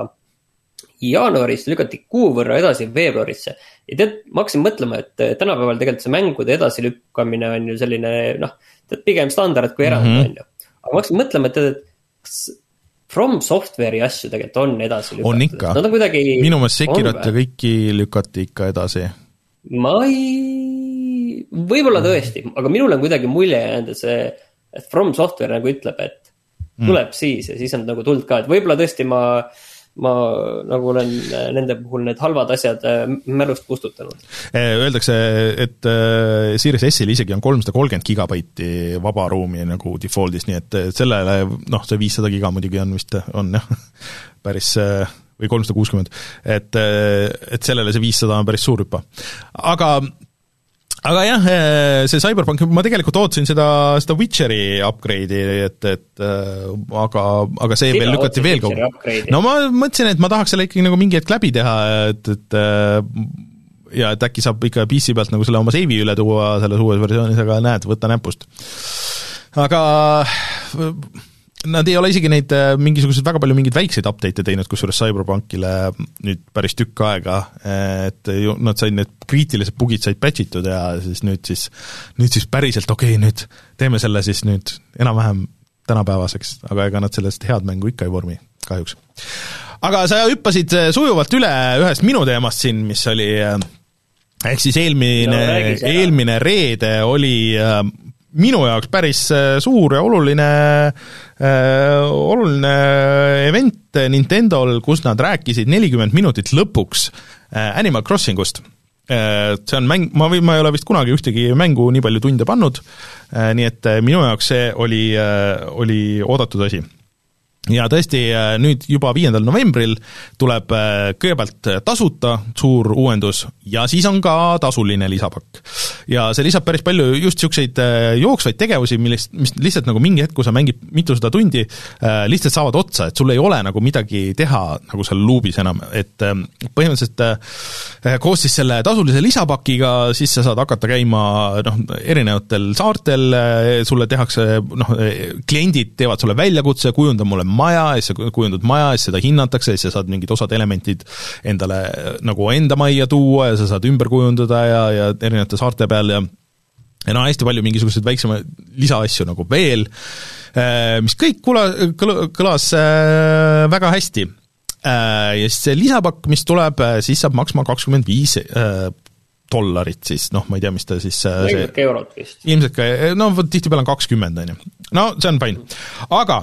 jaanuaris, lükati kuu võrra edasi veebruarisse. ja tead, ma hakkasin mõtlema, et tänapäeval tegelikult see mängude edasilükkamine on ju selline noh, tead pigem standard kui erand mm, -hmm. on ju ma hakkasin mõtlema, et, et kas From Software'i asju tegelikult on edasi lükatud. on ikka, minu meelest Sekirot ja kõiki lükati ikka edasi. ma ei, võib-olla tõesti, aga minul on kuidagi mulje jäänud, et see, et From Software nagu ütleb, et tuleb mm. siis ja siis on nagu tuld ka, et võib-olla tõesti ma ma nagu olen äh, nende puhul need halvad asjad äh, mälust kustutanud. Äh, öeldakse, et Series S-il isegi on kolmsada kolmkümmend gigabaiti vaba ruumi nagu default'is, nii et sellele noh, see viissada giga muidugi on vist, on jah, päris või kolmsada kuuskümmend, et, et sellele see viissada on päris suur hüpe. aga aga jah, eh, see CyberPunk, ma tegelikult ootasin seda, seda Witcheri upgrade'i, et, et eh, aga, aga see Sina veel lükati veel kaugele. no ma mõtlesin, et ma tahaks selle ikkagi nagu mingi hetk läbi teha, et, et eh, ja et äkki saab ikka PC pealt nagu selle oma seivi üle tuua selles uues versioonis, aga näed, võta näpust. aga Nad ei ole isegi neid äh, mingisuguseid väga palju mingeid väikseid update'e teinud, kusjuures CyberPunkile nüüd päris tükk aega, et ju nad said need kriitilised bugid said patch itud ja siis nüüd siis, nüüd siis päriselt okei okay,, nüüd teeme selle siis nüüd enam-vähem tänapäevaseks, aga ega nad sellest head mängu ikka ei vormi, kahjuks. aga sa hüppasid äh, sujuvalt üle ühest minu teemast siin, mis oli äh, ehk siis eelmine No eelmine reede oli äh, minu jaoks päris äh, suur ja oluline äh,, oluline event Nintendo'l, kus nad rääkisid nelikümmend minutit lõpuks äh, Animal Crossingust äh, see on mäng, ma või, ma ei ole vist kunagi ühtegi mängu nii palju tunde pannud, nii et äh, minu jaoks see oli, oli oodatud asi ja tõesti, nüüd juba viiendal novembril tuleb äh, kõigepealt tasuta suur uuendus ja siis on ka tasuline lisapakk. Ja see lisab päris palju just niisuguseid äh, jooksvaid tegevusi, millest, mis lihtsalt nagu mingi hetk, kui sa mängid mitusada tundi, lihtsalt saavad otsa, et sul ei ole nagu midagi teha nagu seal luubis enam, et äh, põhimõtteliselt koos siis selle tasulise lisapakiga siis sa saad hakata käima noh, erinevatel saartel, sulle tehakse noh, kliendid teevad sulle väljakutse, kujunda mulle maja ja siis sa kujundad maja ja siis seda hinnatakse siis sa saad mingid osad elementid endale nagu enda majja tuua ja sa saad ümber kujundada ja, ja erinevate saarte peal ja ja no hästi palju mingisuguseid väiksemaid lisaasju nagu veel, mis kõik kula-, kõla-, kõlas äh, väga hästi. Äh, ja siis see lisapakk, mis tuleb, siis saab maksma kakskümmend viis äh, dollarit siis, noh, ma ei tea, mis ta siis see nelikümmend eurot vist. ilmselt ka, no vot tihtipeale on kakskümmend, on ju. no see on fine, aga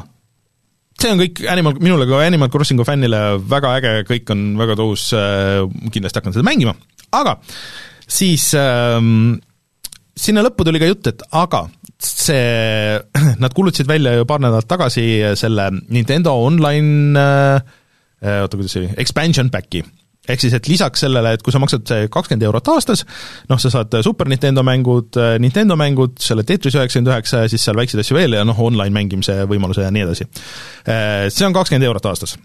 see on kõik Animal, minule kui Animal Crossingu fännile väga äge, kõik on väga tõus äh,, kindlasti hakkan seda mängima, aga siis ähm, sinna lõppu tuli ka jutt, et aga see, nad kuulutasid välja ju paar nädalat tagasi selle Nintendo Online äh, oota, kuidas see oli, expansion pack'i ehk siis, et lisaks sellele, et kui sa maksad see kakskümmend eurot aastas, noh, sa saad Super Nintendo mängud, Nintendo mängud, selle Tetris üheksakümmend üheksa ja siis seal väikseid asju veel ja noh, online mängimise võimaluse ja nii edasi. See on kakskümmend eurot aastas.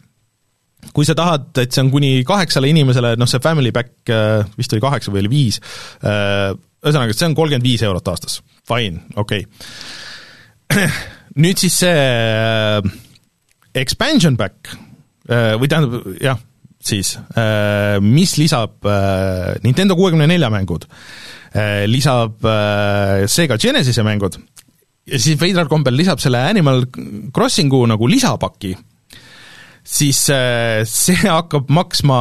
Kui sa tahad, et see on kuni kaheksale inimesele, noh, see family pack vist oli kaheksa või oli viis, ühesõnaga, see on kolmkümmend viis eurot aastas. Fine, okei okay. nüüd siis see expansion pack või tähendab, jah, siis, mis lisab Nintendo kuuekümne nelja mängud, lisab Sega Genesis'e mängud ja siis veidral kombel lisab selle Animal Crossingu nagu lisapaki, siis see hakkab maksma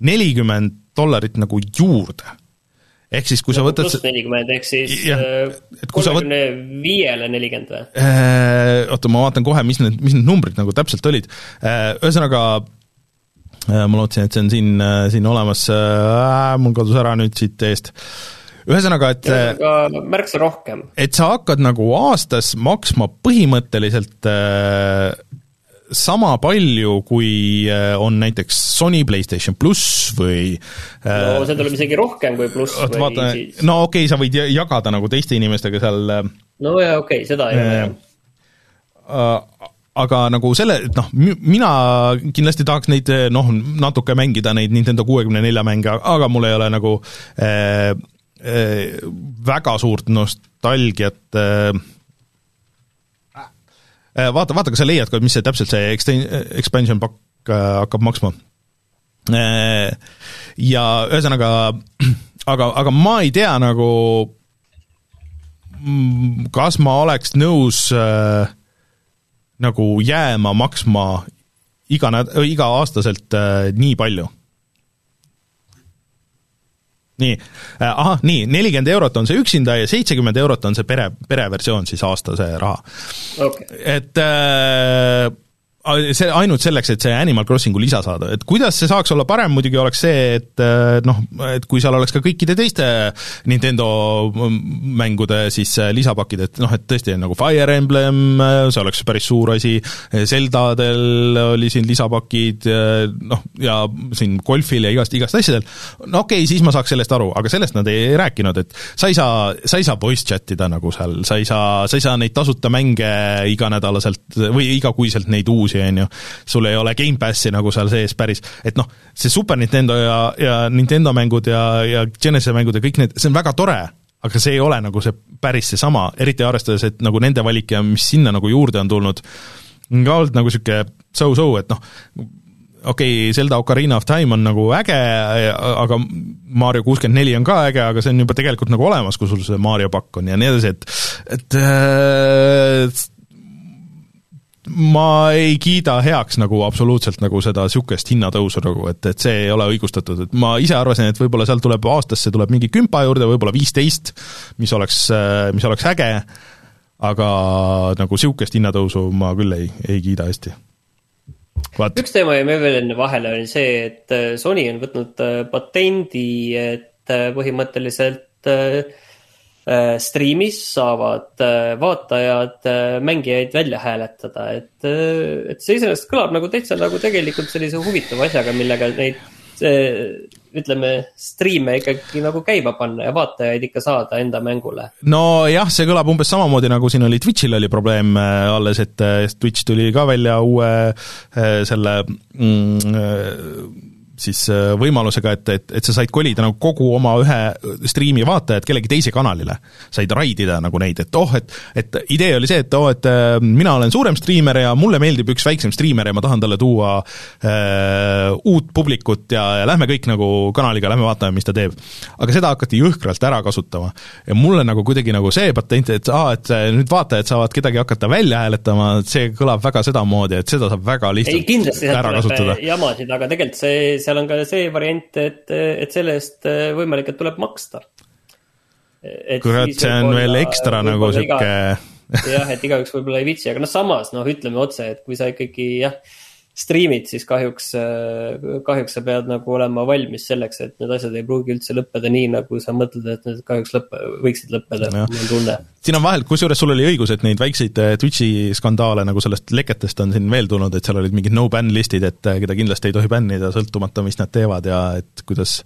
nelikümmend dollarit nagu juurde ehk siis, kui sa võtad pluss nelikümmend, ehk siis võt-... kolmekümne viiele nelikümmend või? Oota, ma vaatan kohe, mis need, mis need numbrid nagu täpselt olid. Ühesõnaga, ma lootsin, et see on siin, siin olemas äh,, mul kadus ära nüüd siit eest. ühesõnaga, et märksa rohkem. et sa hakkad nagu aastas maksma põhimõtteliselt äh, sama palju, kui on näiteks Sony PlayStation pluss või no see tuleb isegi rohkem kui pluss oot, vaata, siis... no okei okay,, sa võid jagada nagu teiste inimestega seal no jaa, okei okay,, seda ei ole jah. äh, aga nagu selle, et noh, mina kindlasti tahaks neid noh, natuke mängida, neid Nintendo kuuekümne nelja mänge, aga mul ei ole nagu äh, äh, väga suurt nostalgiat äh, vaata, vaata, kas sa leiad ka, mis see täpselt see exten-, expansion pakk hakkab maksma. Ja ühesõnaga, aga, aga ma ei tea nagu, kas ma oleks nõus äh, nagu jääma maksma iga näd-, iga-aastaselt äh, nii palju nii, ahah, nii, nelikümmend eurot on see üksinda ja seitsekümmend eurot on see pere, pereversioon siis aastase raha. Okay.. et äh, see ainult selleks, et see Animal Crossingu lisa saada, et kuidas see saaks olla parem, muidugi oleks see, et noh, et kui seal oleks ka kõikide teiste Nintendo mängude siis lisapakid, et noh, et tõesti nagu Fire Emblem, see oleks päris suur asi, Zeldadel oli siin lisapakid, noh, ja siin golfil ja igast, igast asjadel, no okei okay,, siis ma saaks sellest aru, aga sellest nad ei rääkinud, et sa ei saa, sa ei saa voice chat ida nagu seal, sa ei saa, sa ei saa neid tasuta mänge iganädalaselt või igakuiselt neid uusi uusi, on ju, sul ei ole Gamepassi nagu seal sees päris, et noh, see Super Nintendo ja, ja Nintendo mängud ja, ja Genesis mängud ja kõik need, see on väga tore, aga see ei ole nagu see päris seesama, eriti arvestades, et nagu nende valik ja mis sinna nagu juurde on tulnud, on ka olnud nagu niisugune so-so, et noh, okei okay,, Zelda Ocarina of Time on nagu äge, aga Mario kuuskümmend neli on ka äge, aga see on juba tegelikult nagu olemas, kui sul see Mario pakk on ja nii edasi, et et ma ei kiida heaks nagu absoluutselt nagu seda niisugust hinnatõusu nagu, et, et see ei ole õigustatud, et ma ise arvasin, et võib-olla seal tuleb aastasse tuleb mingi kümpa juurde, võib-olla viisteist, mis oleks, mis oleks äge, aga nagu niisugust hinnatõusu ma küll ei, ei kiida hästi Vaat. üks teema jäi meil veel enne vahele, oli see, et äh, Sony on võtnud äh, patendi, et äh, põhimõtteliselt striimis saavad vaatajad mängijaid välja hääletada, et, et see iseenesest kõlab nagu täitsa nagu tegelikult sellise huvitava asjaga, millega neid ütleme, striime ikkagi nagu käima panna ja vaatajaid ikka saada enda mängule. nojah, see kõlab umbes samamoodi, nagu siin oli Twitch'il oli probleem äh, alles, et äh, Twitch tuli ka välja uue äh, selle mm, siis äh, võimalusega, et, et, et sa said kolida nagu kogu oma ühe striimi vaatajad kellegi teise kanalile. said raidida nagu neid, et oh, et, et idee oli see, et oh, et äh, mina olen suurem striimer ja mulle meeldib üks väiksem striimer ja ma tahan talle tuua äh, uut publikut ja, ja lähme kõik nagu kanaliga, lähme vaatame, mis ta teeb. aga seda hakati jõhkralt ära kasutama. ja mulle nagu kuidagi nagu see patent, et aa, et nüüd vaatajad saavad kedagi hakata välja hääletama, see kõlab väga sedamoodi, et seda saab väga lihtsalt ei, ära kasutada. jamasid, aga tegelikult see, see seal on ka see variant, et, et selle eest võimalik, et tuleb maksta. kurat, see on veel ekstra nagu sihuke. jah, et igaüks võib-olla ei viitsi, aga noh, samas noh, ütleme otse, et kui sa ikkagi jah striimid, siis kahjuks, kahjuks sa pead nagu olema valmis selleks, et need asjad ei pruugi üldse lõppeda nii, nagu sa mõtled, et need kahjuks lõppe, võiksid lõppeda, mul on tunne. siin on vahel, kusjuures sul oli õigus, et neid väikseid äh, Twitch'i skandaale nagu sellest leketest on siin veel tulnud, et seal olid mingid no-ban listid, et äh, keda kindlasti ei tohi bännida, sõltumata, mis nad teevad ja et kuidas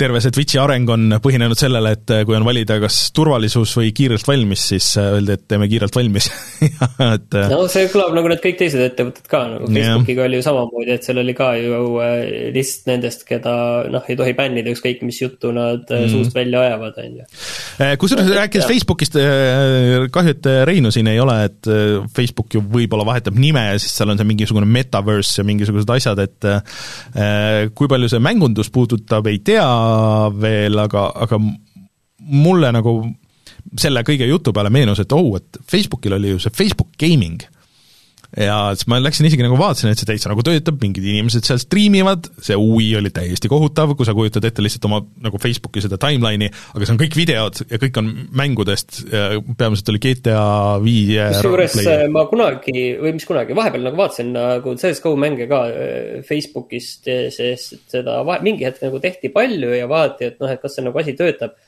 terve see Twitch'i areng on põhinenud sellele, et kui on valida kas turvalisus või kiirelt valmis, siis öeldi, et teeme kiirelt valmis. Et no see kõlab nagu need kõik teised ettevõtted ka, nagu Facebookiga oli ju samamoodi, et seal oli ka ju äh, list nendest, keda noh, ei tohi bännida, ükskõik mis juttu nad mm. suust välja ajavad, on ju. Äh, kusjuures rääkides Facebookist, kahju, et Reinu siin ei ole, et Facebook ju võib-olla vahetab nime ja siis seal on see mingisugune metaverse ja mingisugused asjad, et kui palju see mängundust puudutab, ei tea veel, aga, aga mulle nagu selle kõige jutu peale meenus, et oh, et Facebookil oli ju see Facebook Gaming ja siis ma läksin isegi nagu vaatasin, et see täitsa nagu töötab, mingid inimesed seal striimivad, see UI oli täiesti kohutav, kui sa kujutad ette lihtsalt oma nagu Facebooki seda timeline'i, aga see on kõik videod ja kõik on mängudest, peamiselt oli GTA viie kusjuures äh, ma kunagi, või mis kunagi, vahepeal nagu vaatasin nagu CS GO mänge ka äh, Facebookist, sest seda vahe, mingi hetk nagu tehti palju ja vaadati, et noh, et kas see nagu asi töötab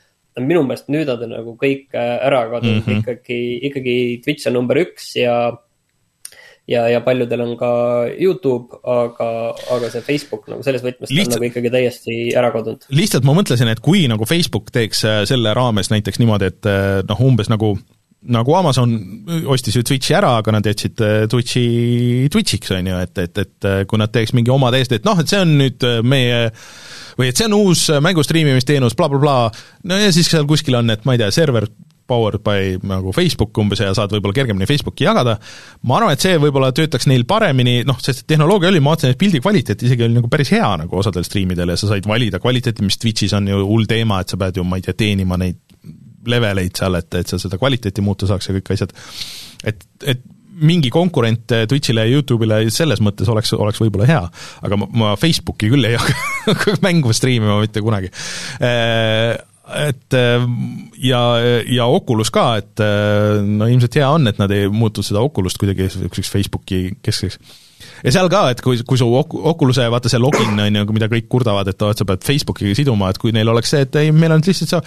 minu meelest nüüd on ta nagu kõik äh, ära kadunud mm -hmm. ikkagi, ikkagi Twitch on number üks ja ja, ja paljudel on ka Youtube, aga, aga see Facebook nagu selles võtmes lihtsalt, on nagu ikkagi täiesti ära kadunud. lihtsalt ma mõtlesin, et kui nagu Facebook teeks äh, selle raames näiteks niimoodi, et äh, noh, umbes nagu nagu Amazon ostis ju Twitchi ära, aga nad jätsid äh, Twitchi Twitchiks, on ju, et, et, et kui nad teeks mingi oma täiesti, et noh, et see on nüüd meie või et see on uus mängu striimimisteenus bla, bla, blablabla, no ja siis seal kuskil on, et ma ei tea, server powered by nagu Facebook umbes ja saad võib-olla kergemini Facebooki jagada, ma arvan, et see võib-olla töötaks neil paremini, noh, sest tehnoloogia oli, ma vaatasin, et pildi kvaliteet isegi oli nagu päris hea nagu osadel striimidel ja sa said valida kvaliteeti, mis Twitch'is on ju hull teema, et sa pead ju, ma ei tea, teenima neid leveleid seal, et, et sa seda kvaliteeti muuta saaks ja kõik asjad. et, et mingi konkurent Twitch'ile ja Youtube'ile selles mõttes oleks, oleks võib-olla hea, aga ma, ma Facebooki küll ei hakka mängu striimima mitte kunagi et äh, ja, ja Oculus ka, et äh, no ilmselt hea on, et nad ei muutnud seda Oculust kuidagi niisuguseks Facebooki keskseks. ja seal ka, et kui, kui su Oculus'e vaata see login on ju, mida kõik kurdavad, et sa pead Facebookiga siduma, et kui neil oleks see, et ei, meil on lihtsalt see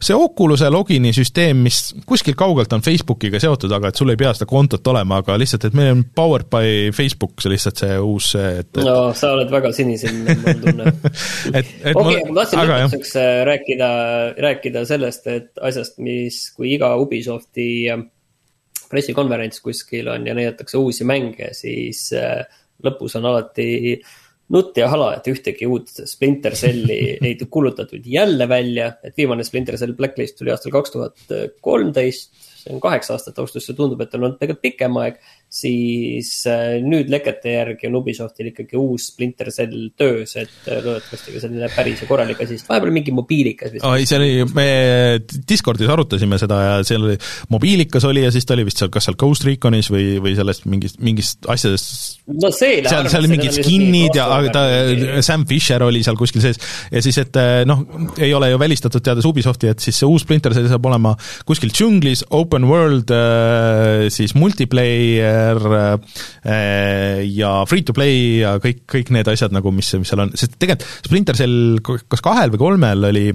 see Oculus'e logini süsteem, mis kuskilt kaugelt on Facebookiga seotud, aga et sul ei pea seda kontot olema, aga lihtsalt, et meil on powered by Facebook, see lihtsalt see uus see, et, et... no sa oled väga sinisilmne, mul on tunne. okei, ma tahtsin lõpetuseks äh, rääkida, rääkida sellest, et asjast, mis, kui iga Ubisofti äh, pressikonverents kuskil on ja näidatakse uusi mänge, siis äh, lõpus on alati äh, nutt ja hala, et ühtegi uut Splinter Celli ei kuulutatud jälle välja, et viimane Splinter Cell Blacklist tuli aastal kaks tuhat kolmteist. see on kaheksa aastat öeldes, see tundub, et on olnud tegelikult pikem aeg. Siis äh, nüüd lekete järgi on Ubisoftil ikkagi uus Splinter Cell töös, et äh, loodetavasti ka selline päris ja korralik asi, sest vahepeal mingi mobiilikas vist. oi, see oli, me Discordis arutasime seda ja seal oli, mobiilikas oli ja siis ta oli vist seal, kas seal Ghost Recon'is või, või sellest mingist, mingist asjadest no see seal, seal mingid skin'id ja ta, Sam Fisher oli seal kuskil sees ja siis, et äh, noh, ei ole ju välistatud, teades Ubisofti, et siis see uus Splinter Cell saab olema kuskil džunglis, open world, siis multiplayer, multiplayer äh, ja free to play ja kõik, kõik need asjad nagu, mis, mis seal on, sest tegelikult Splinter Cell kas kahel või kolmel oli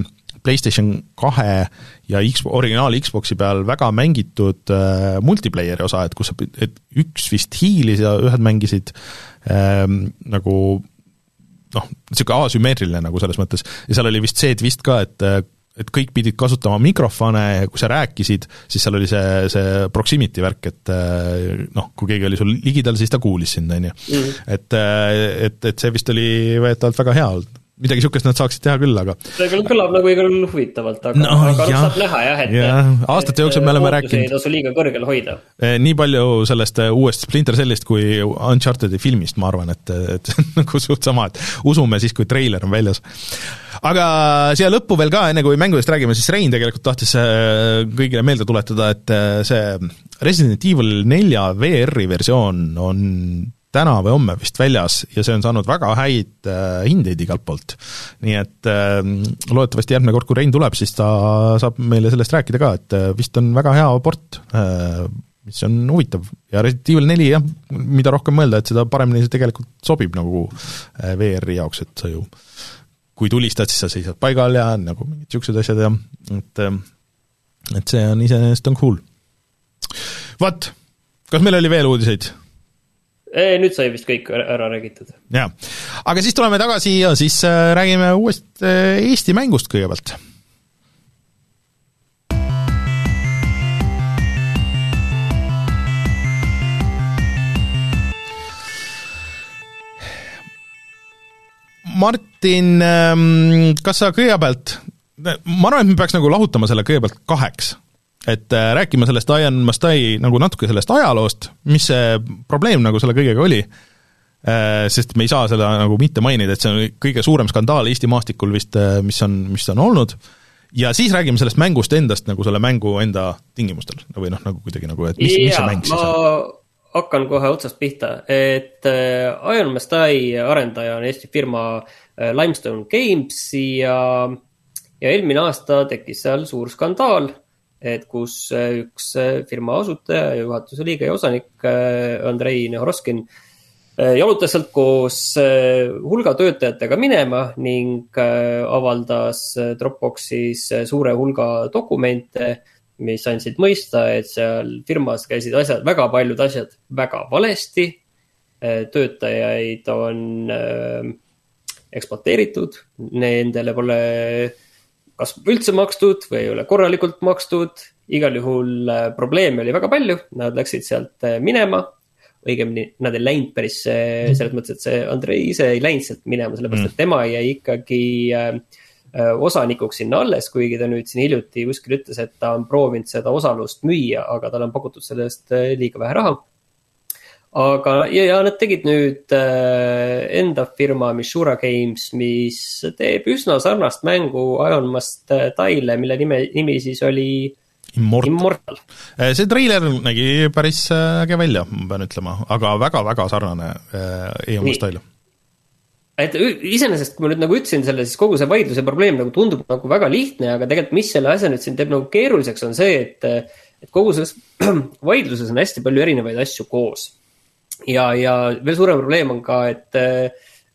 PlayStation kahe ja X, originaal Xboxi peal väga mängitud äh, multiplayer'i osa, et kus sa, et üks vist hiilis ja ühed mängisid ähm, nagu noh, niisugune asümmeetriline nagu selles mõttes, ja seal oli vist see twist ka, et äh, et kõik pidid kasutama mikrofone ja kui sa rääkisid, siis seal oli see, see proximity värk, et eh, noh, kui keegi oli sul ligidal, siis ta kuulis sind, on ju. Mhm. et, eh, et, et see vist oli väidetavalt väga hea midagi niisugust nad saaksid teha küll, aga see küll kõlab nagu igal juhul huvitavalt, aga no,, aga noh, saab näha jah, et jah, aastate jooksul me oleme rääkinud ei tasu liiga kõrgel hoida. Eh, nii palju sellest uuest Splinter Cellist kui Uncharted'i filmist, ma arvan, et, et see on nagu suht sama, et usume siis, kui treiler on väljas. Aga siia lõppu veel ka, enne kui mängudest räägime, siis Rein tegelikult tahtis kõigile meelde tuletada, et see Resident Evil nelja VR-i versioon on täna või homme vist väljas ja see on saanud väga häid äh, hindeid igalt poolt. nii et äh, loodetavasti järgmine kord, kui Rein tuleb, siis ta saab meile sellest rääkida ka, et äh, vist on väga hea port mis on huvitav ja Resident Evil neli jah, mida rohkem mõelda, et seda paremini see tegelikult sobib nagu VR-i jaoks, et sa ju kui tulistad, siis sa seisad paigal ja nagu mingid niisugused asjad ja et et see on iseenesest on cool. vot, kas meil oli veel uudiseid? Nüüd sai vist kõik ära räägitud. jaa, aga siis tuleme tagasi ja siis äh, räägime uuest äh, Eesti mängust kõigepealt Martin, ähm, kas sa kõigepealt, ma arvan, et me peaks nagu lahutama selle kõigepealt kaheks. Et äh, rääkima sellest Iron Mastai nagu natuke sellest ajaloost, mis see probleem nagu selle kõigega oli, äh, sest me ei saa seda nagu mitte mainida, et see on kõige suurem skandaal Eesti maastikul vist, äh, mis on, mis on olnud, ja siis räägime sellest mängust endast nagu selle mängu enda tingimustel. Või noh, nagu kuidagi nagu, et mis, mis see mäng siis on? hakkan kohe otsast pihta, et Iron Mastai arendaja on Eesti firma Limestone Games ja, ja eelmine aasta tekkis seal suur skandaal, et kus äh, üks firma asutaja ja juhatuse liige ja osanik Andrei Nehoroskin jalutas sealt koos hulga töötajatega minema ning avaldas Dropboxis suure hulga dokumente mis andsid mõista, et seal firmas käisid asjad, väga paljud asjad väga valesti. Äh, töötajaid on äh, ekspluateeritud, nendele pole kas üldse makstud või ei ole korralikult makstud. igal juhul äh, probleeme oli väga palju, nad läksid sealt minema. õigemini nad ei läinud päris selles mõttes, et see Andrei ise ei läinud sealt minema, sellepärast et tema jäi ikkagi äh, Äh, osanikuks sinna alles, kuigi ta nüüd siin hiljuti kuskil ütles, et ta on proovinud seda osalust müüa, aga talle on pakutud selle eest äh, liiga vähe raha. Aga, ja, ja nad tegid nüüd äh, enda firma Mishura Games, mis teeb üsna sarnast mängu Ironmast Tile, mille nime, nimi siis oli Immortal, Immortal.. see treiler nägi päris äge välja, ma pean ütlema, aga väga-väga sarnane Ironmast Tile et iseenesest, kui ma nüüd nagu ütlesin selle, siis kogu see vaidluse probleem nagu tundub nagu väga lihtne, aga tegelikult, mis selle asja nüüd siin teeb nagu keeruliseks, on see, et, et kogu selles vaidluses on hästi palju erinevaid asju koos. Ja, ja veel suurem probleem on ka, et,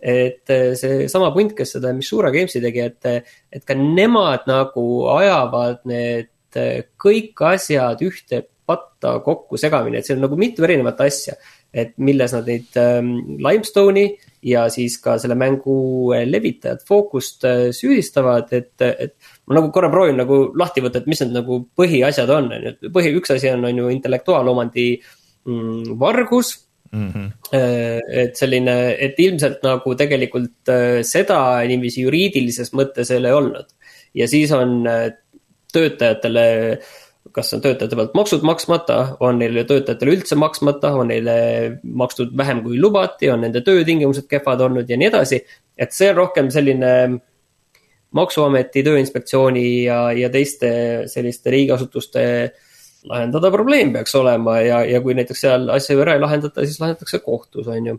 et seesama punt, kes seda Mishura Games'i tegi, et, et ka nemad nagu ajavad need kõik asjad ühte patta kokku segamini, et seal on nagu mitu erinevat asja. et milles nad neid ähm, Limestone'i ja siis ka selle mängu äh, levitajad Focust äh, süüdistavad, et, et ma nagu korra proovin nagu lahti võtta, et mis need nagu põhiasjad on, on ju, põhi, üks asi on, on ju intellektuaalomandi mm, vargus mm. -hmm. et selline, et ilmselt nagu tegelikult seda niiviisi juriidilises mõttes ei ole olnud. ja siis on töötajatele kas on töötajate pealt maksud maksmata, on neile töötajatele üldse maksmata, on neile makstud vähem kui lubati, on nende töötingimused kehvad olnud ja nii edasi. et see on rohkem selline maksuameti, Tööinspektsiooni ja, ja teiste selliste riigiasutuste lahendada probleem peaks olema ja, ja kui näiteks seal asja ära ei lahendata, siis lahendatakse kohtus, on ju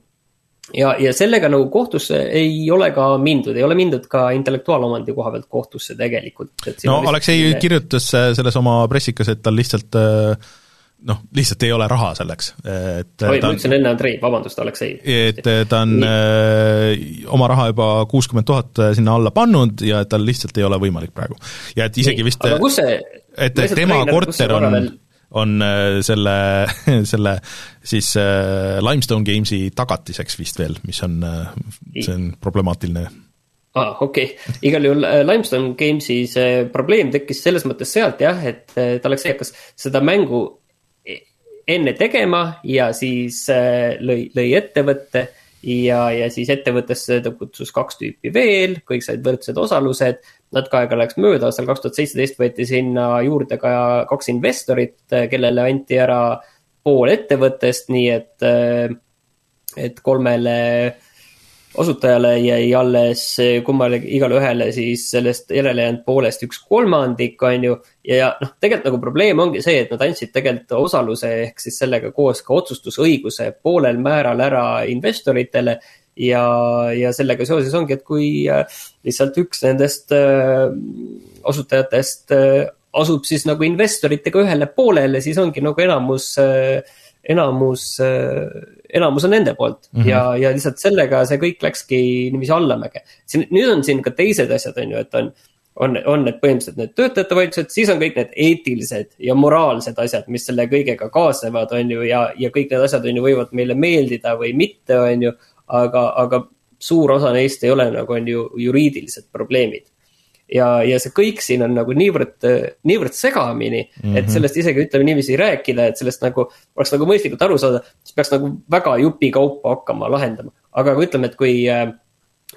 ja, ja sellega nagu kohtusse ei ole ka mindud, ei ole mindud ka intellektuaalomandi koha pealt kohtusse tegelikult. no Aleksei kirjutas äh, selles oma pressikas, et tal lihtsalt äh, noh, lihtsalt ei ole raha selleks, et oi, ma ütlesin enne Andrei, vabandust, Aleksei. et ta on Nii. oma raha juba kuuskümmend tuhat sinna alla pannud ja et tal lihtsalt ei ole võimalik praegu. ja et isegi Nii. vist aga kus see et tema korter on on äh, selle, selle siis äh, Limestone Gamesi tagatiseks vist veel, mis on, äh, see on problemaatiline aa ah,, okei okay., igal juhul Limestone Gamesi see probleem tekkis selles mõttes sealt jah, et Alexei hakkas seda mängu enne tegema ja siis lõi, lõi ettevõtte ja, ja siis ettevõttesse ta kutsus kaks tüüpi veel, kõik said võrdsed osalused. natuke aega läks mööda, aastal kaks tuhat seitseteist võeti sinna juurde ka kaks investorit, kellele anti ära pool ettevõttest, nii et, et kolmele osutajale jäi alles kummalegi, igale ühele siis sellest järele jäänud poolest üks kolmandik, on ju. ja noh, tegelikult nagu probleem ongi see, et nad andsid tegelikult osaluse ehk siis sellega koos ka otsustusõiguse poolel määral ära investoritele. ja, ja sellega seoses ongi, et kui äh, lihtsalt üks nendest äh, osutajatest äh, asub siis nagu investoritega ühele poolele, siis ongi nagu enamus enamus, enamus on nende poolt mm -hmm. ja, ja lihtsalt sellega see kõik läkski niiviisi allamäge. siin, nüüd on siin ka teised asjad, on ju, et on, on, on need põhimõtteliselt need töötajate vaidlused, siis on kõik need eetilised ja moraalsed asjad, mis selle kõigega kaasnevad, on ju, ja, ja kõik need asjad on ju, võivad meile meeldida või mitte, on ju. aga, aga suur osa neist ei ole nagu on ju juriidilised probleemid ja, ja see kõik siin on nagu niivõrd, niivõrd segamini mm, -hmm. et mhm. sellest isegi ütleme niiviisi rääkida, et sellest nagu oleks nagu mõistlikult aru saada, siis peaks nagu väga jupikaupa hakkama lahendama. aga ütleme, et kui äh,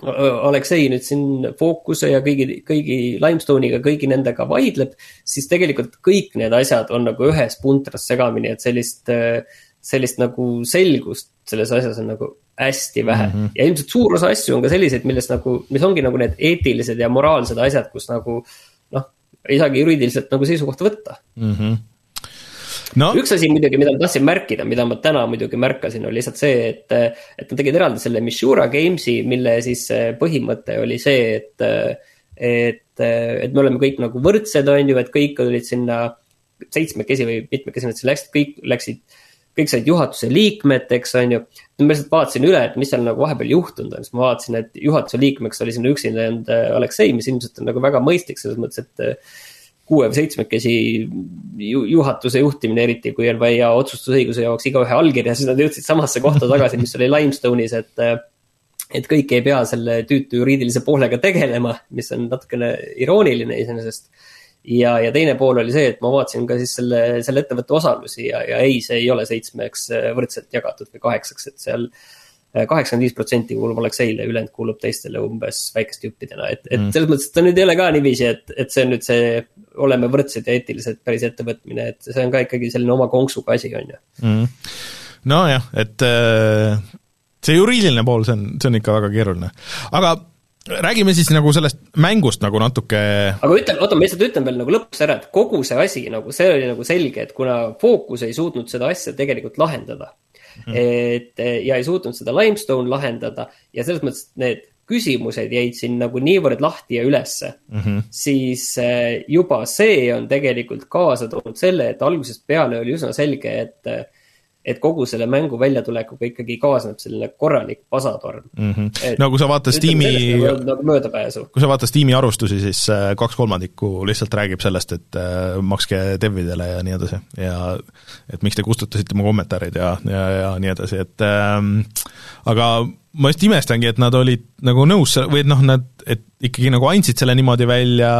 Aleksei nüüd siin Focuse ja kõigi, kõigi Limestone'iga, kõigi nendega vaidleb, siis tegelikult kõik need asjad on nagu ühes puntras segamini, et sellist, sellist nagu selgust selles asjas on nagu hästi vähe mm. -hmm. ja ilmselt suur osa asju on ka selliseid, millest nagu, mis ongi nagu need eetilised ja moraalsed asjad, kus nagu noh, ei saagi juriidiliselt nagu seisukohta võtta mm. -hmm. No. üks asi muidugi, mida ma tahtsin märkida, mida ma täna muidugi märkasin, oli lihtsalt see, et, et nad tegid eraldi selle Mishura Games'i, mille siis põhimõte oli see, et, et, et me oleme kõik nagu võrdsed, on ju, et kõik olid sinna seitsmekesi või mitmekesi nad seal läksid, kõik läksid kõik said juhatuse liikmeteks, on ju. ma lihtsalt vaatasin üle, et mis seal nagu vahepeal juhtunud on, siis ma vaatasin, et juhatuse liikmeks oli sinna üksinda jäänud äh, Aleksei, mis ilmselt on nagu väga mõistlik selles mõttes, et äh, kuue või seitsmekesi ju, juhatuse juhtimine, eriti kui on vaja otsustusõiguse jaoks igaühe allkirja, siis nad jõudsid samasse kohta tagasi, mis oli Limestone'is, et äh, et kõik ei pea selle tüütu juriidilise poolega tegelema, mis on natukene irooniline iseenesest ja, ja teine pool oli see, et ma vaatasin ka siis selle, selle ettevõtte osalusi ja, ja ei, see ei ole seitsmeks äh, võrdselt jagatud või kaheksaks, et seal äh, kaheksakümmend viis protsenti kuulub Alexeile, ülejäänud kuulub teistele umbes väikeste juppidena, et, et mm. selles mõttes, et ta nüüd ei ole ka niiviisi, et, et see on nüüd see oleme võrdsed ja eetilised päris ettevõtmine, et see on ka ikkagi selline oma konksuga asi, on ju. Mm.. nojah, et äh, see juriidiline pool, see on, see on ikka väga keeruline, aga räägime siis nagu sellest mängust nagu natuke. aga ütle, oota, ma lihtsalt ütlen veel nagu lõpuks ära, et kogu see asi nagu, see oli nagu selge, et kuna Focus ei suutnud seda asja tegelikult lahendada mm. -hmm. et ja ei suutnud seda Limestone lahendada ja selles mõttes need küsimused jäid siin nagu niivõrd lahti ja ülesse mm, -hmm. siis eh, juba see on tegelikult kaasa toonud selle, et algusest peale oli üsna selge, et et kogu selle mängu väljatulekuga ikkagi kaasneb selline korralik pasatorm mm. -hmm. no kui sa vaatad Steam'i, nagu, nagu möödapääsu. kui sa vaatad Steam'i arvustusi, siis äh, kaks kolmandikku lihtsalt räägib sellest, et äh, makske devidele ja nii edasi ja et miks te kustutasite mu kommentaarid ja, ja, ja nii edasi, et ähm, aga ma just imestangi, et nad olid nagu nõus või et noh, nad, et ikkagi nagu andsid selle niimoodi välja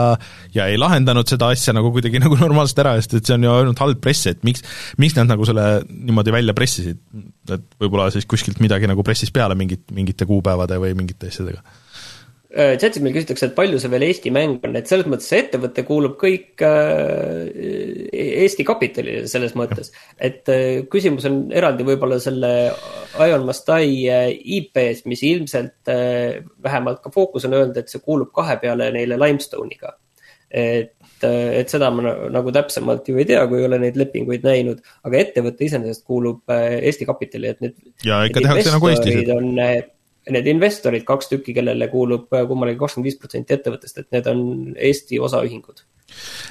ja ei lahendanud seda asja nagu kuidagi nagu normaalselt ära, sest et see on ju ainult halb press, et miks, miks nad nagu selle niimoodi välja pressisid, et võib-olla siis kuskilt midagi nagu pressis peale mingit, mingite kuupäevade või mingite asjadega chatis meil küsitakse, et palju see veel Eesti mäng on, et selles mõttes see ettevõte kuulub kõik äh, Eesti kapitalile selles mõttes, et küsimus on eraldi võib-olla selle Ion Mastai IP-s, mis ilmselt vähemalt ka Focus on öelnud, et see kuulub kahe peale neile Limestone'iga. et et seda ma nagu täpsemalt ju ei tea, kui ei ole neid lepinguid näinud, aga ettevõte iseenesest kuulub Eesti kapitalile, et need. ja ikka tehakse nagu Eestis. on need investorid, kaks tükki, kellele kuulub äh, kummalegi kakskümmend viis protsenti ettevõttest, et need on Eesti osaühingud.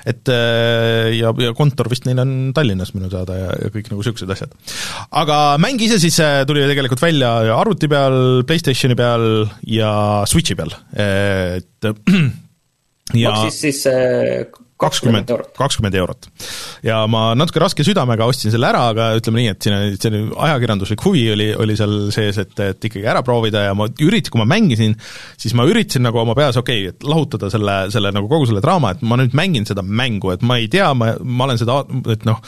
et äh, ja, ja kontor vist neil on Tallinnas minu teada ja, ja kõik nagu niisugused asjad. aga mäng ise siis äh, tuli tegelikult välja arvuti peal, PlayStationi peal ja Switchi peal, et ja maksis siis kakskümmend, kakskümmend eurot. ja ma natuke raske südamega ostsin selle ära, aga ütleme nii, et siin selline ajakirjanduslik huvi oli, oli seal sees, et, et ikkagi ära proovida ja ma ürit-, kui ma mängisin, siis ma üritasin nagu oma peas, okei okay,, et lahutada selle, selle nagu kogu selle draama, et ma nüüd mängin seda mängu, et ma ei tea, ma, ma olen seda, et noh,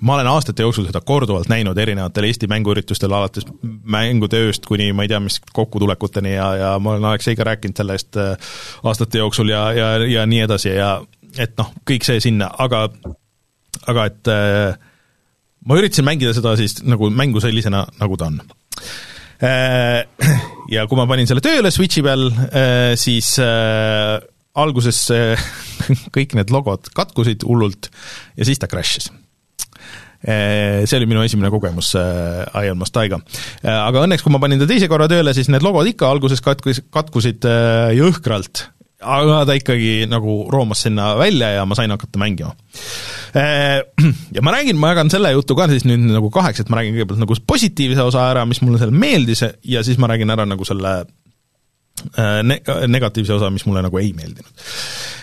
ma olen aastate jooksul seda korduvalt näinud erinevatel Eesti mänguüritustel, alates mängutööst kuni ma ei tea, mis kokkutulekuteni ja, ja ma olen Alekseiga rääkinud sellest äh, aastate jooksul ja, ja, ja nii edasi ja et noh, kõik see sinna, aga, aga et äh, ma üritasin mängida seda siis nagu mängu sellisena, nagu ta on äh,. Ja kui ma panin selle tööle Switchi peal siis alguses kõik need logod katkusid hullult ja siis ta crash'is see oli minu esimene kogemus eh, Ion Mastaiga. Eh, aga õnneks, kui ma panin ta teise korra tööle, siis need logod ikka alguses katkus, katkusid jõhkralt, aga ta ikkagi nagu roomas sinna välja ja ma sain hakata mängima. Ja ma räägin, ma jagan selle jutu ka siis nüüd nagu kaheks, et ma räägin kõigepealt nagu positiivse osa ära, mis mulle seal meeldis ja siis ma räägin ära nagu selle ne-, negatiivse osa, mis mulle nagu ei meeldinud.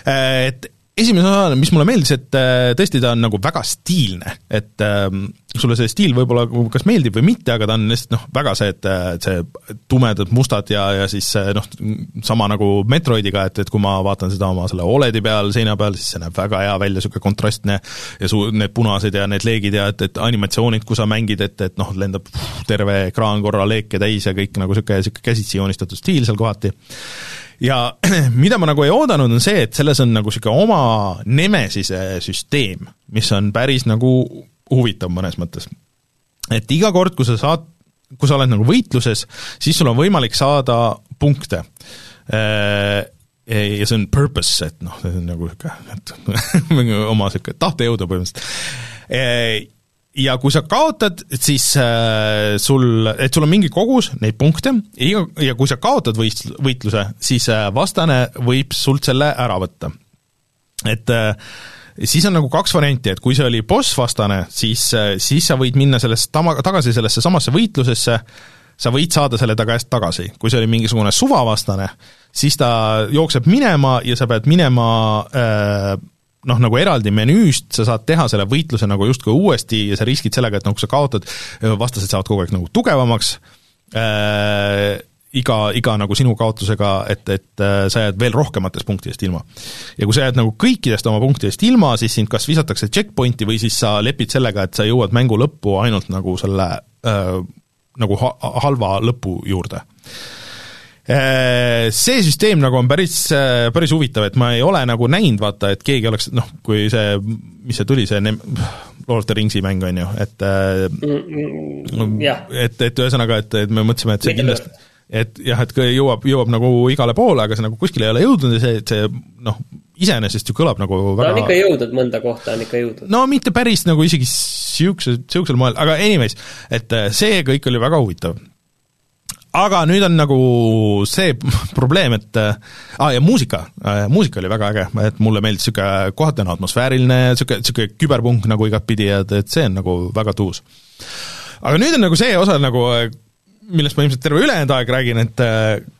Et esimene osa, mis mulle meeldis, et äh, tõesti ta on nagu väga stiilne, et ähm, sulle see stiil võib-olla kas meeldib või mitte, aga ta on lihtsalt noh, väga see, et, et see tumedad, mustad ja, ja siis noh, sama nagu Metroidiga, et, et kui ma vaatan seda oma selle Oledi peal, seina peal, siis see näeb väga hea välja, niisugune kontrastne ja su-, need punased ja need leegid ja et, et animatsioonid, kui sa mängid, et, et noh, lendab terve ekraan korra leeke täis ja kõik nagu niisugune, niisugune käsitsi joonistatud stiil seal kohati ja mida ma nagu ei oodanud, on see, et selles on nagu niisugune oma Nemesise süsteem, mis on päris nagu huvitav mõnes mõttes. et iga kord, kui sa saad, kui sa oled nagu võitluses, siis sul on võimalik saada punkte äh, ja see on purpose, et noh, see on nagu niisugune, et oma niisugune tahtejõudu põhimõtteliselt äh, ja kui sa kaotad, siis äh, sul, et sul on mingi kogus neid punkte ja, ja kui sa kaotad võist-, võitluse, siis äh, vastane võib sult selle ära võtta. et äh, siis on nagu kaks varianti, et kui see oli boss-vastane, siis äh,, siis sa võid minna sellest tama-, tagasi sellesse samasse võitlusesse, sa võid saada selle ta käest tagasi, kui see oli mingisugune suvavastane, siis ta jookseb minema ja sa pead minema äh, noh, nagu eraldi menüüst sa saad teha selle võitluse nagu justkui uuesti ja sa riskid sellega, et noh, kui sa kaotad, vastased saavad kogu aeg nagu tugevamaks äh,, iga, iga nagu sinu kaotusega, et, et äh, sa jääd veel rohkematest punktidest ilma. ja kui sa jääd nagu kõikidest oma punktidest ilma, siis sind kas visatakse checkpointi või siis sa lepid sellega, et sa jõuad mängu lõppu ainult nagu selle äh, nagu ha halva lõpu juurde Äh, see süsteem nagu on päris, äh, päris huvitav, et ma ei ole nagu näinud, vaata, et keegi oleks noh, kui see, mis see tuli, see Lord of the Ringsi mäng on ju, et mm, mm, et, et ühesõnaga, et, et me mõtlesime, et see kindlasti et jah, et jõuab, jõuab nagu igale poole, aga see nagu kuskile ei ole jõudnud ja see, et see noh, iseenesest ju kõlab nagu väga ta on ikka jõudnud mõnda kohta, on ikka jõudnud. no mitte päris nagu isegi niisuguse, niisugusel moel, aga anyways, et äh, see kõik oli väga huvitav aga nüüd on nagu see probleem, et ah, ja muusika, muusika oli väga äge, et mulle meeldis niisugune kohati on atmosfääriline, niisugune, niisugune küberpunk nagu igatpidi, et, et see on nagu väga tuus. aga nüüd on nagu see osa nagu, millest ma ilmselt terve ülejäänud aeg räägin, et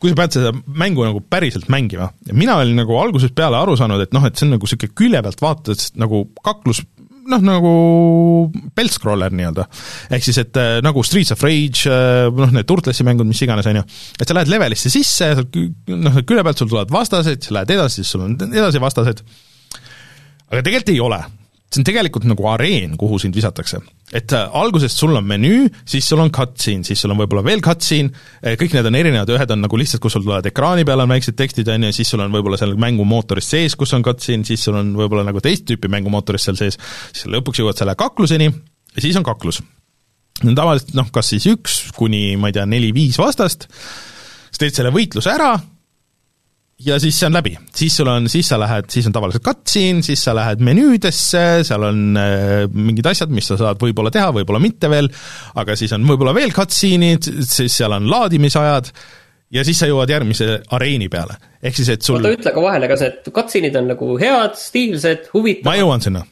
kui sa pead seda mängu nagu päriselt mängima, ja mina olin nagu algusest peale aru saanud, et noh, et see on nagu niisugune külje pealt vaatad nagu kaklus noh, nagu peltscroller nii-öelda. ehk siis, et äh, nagu Streets of Rage, äh, noh, need Turtlesi mängud, mis iganes, on ju, et sa lähed levelisse sisse, noh, külje pealt sul tulevad vastased, sa lähed edasi, siis sul on edasi vastased, aga tegelikult ei ole. See on tegelikult nagu areen, kuhu sind visatakse. et äh, algusest sul on menüü, siis sul on cutscene, siis sul on võib-olla veel cutscene, äh, kõik need on erinevad, ühed on nagu lihtsalt, kus sul tulevad ekraani peale on väiksed tekstid, on ju, siis sul on võib-olla seal mängumootoris sees, kus on cutscene, siis sul on võib-olla nagu teist tüüpi mängumootoris seal sees, siis lõpuks jõuad selle kakluseni ja siis on kaklus. tavaliselt noh, kas siis üks kuni ma ei tea, neli-viis vastast, sa teed selle võitluse ära, ja siis see on läbi, siis sul on, siis sa lähed, siis on tavaliselt cutscene, siis sa lähed menüüdesse, seal on äh, mingid asjad, mis sa saad võib-olla teha, võib-olla mitte veel, aga siis on võib-olla veel cutscene'id, siis seal on laadimisajad ja siis sa jõuad järgmise areeni peale. ehk siis, et sul oota, ütle ka vahele, kas need cutscene'id on nagu head, stiilsed, huvitavad? ma jõuan sinna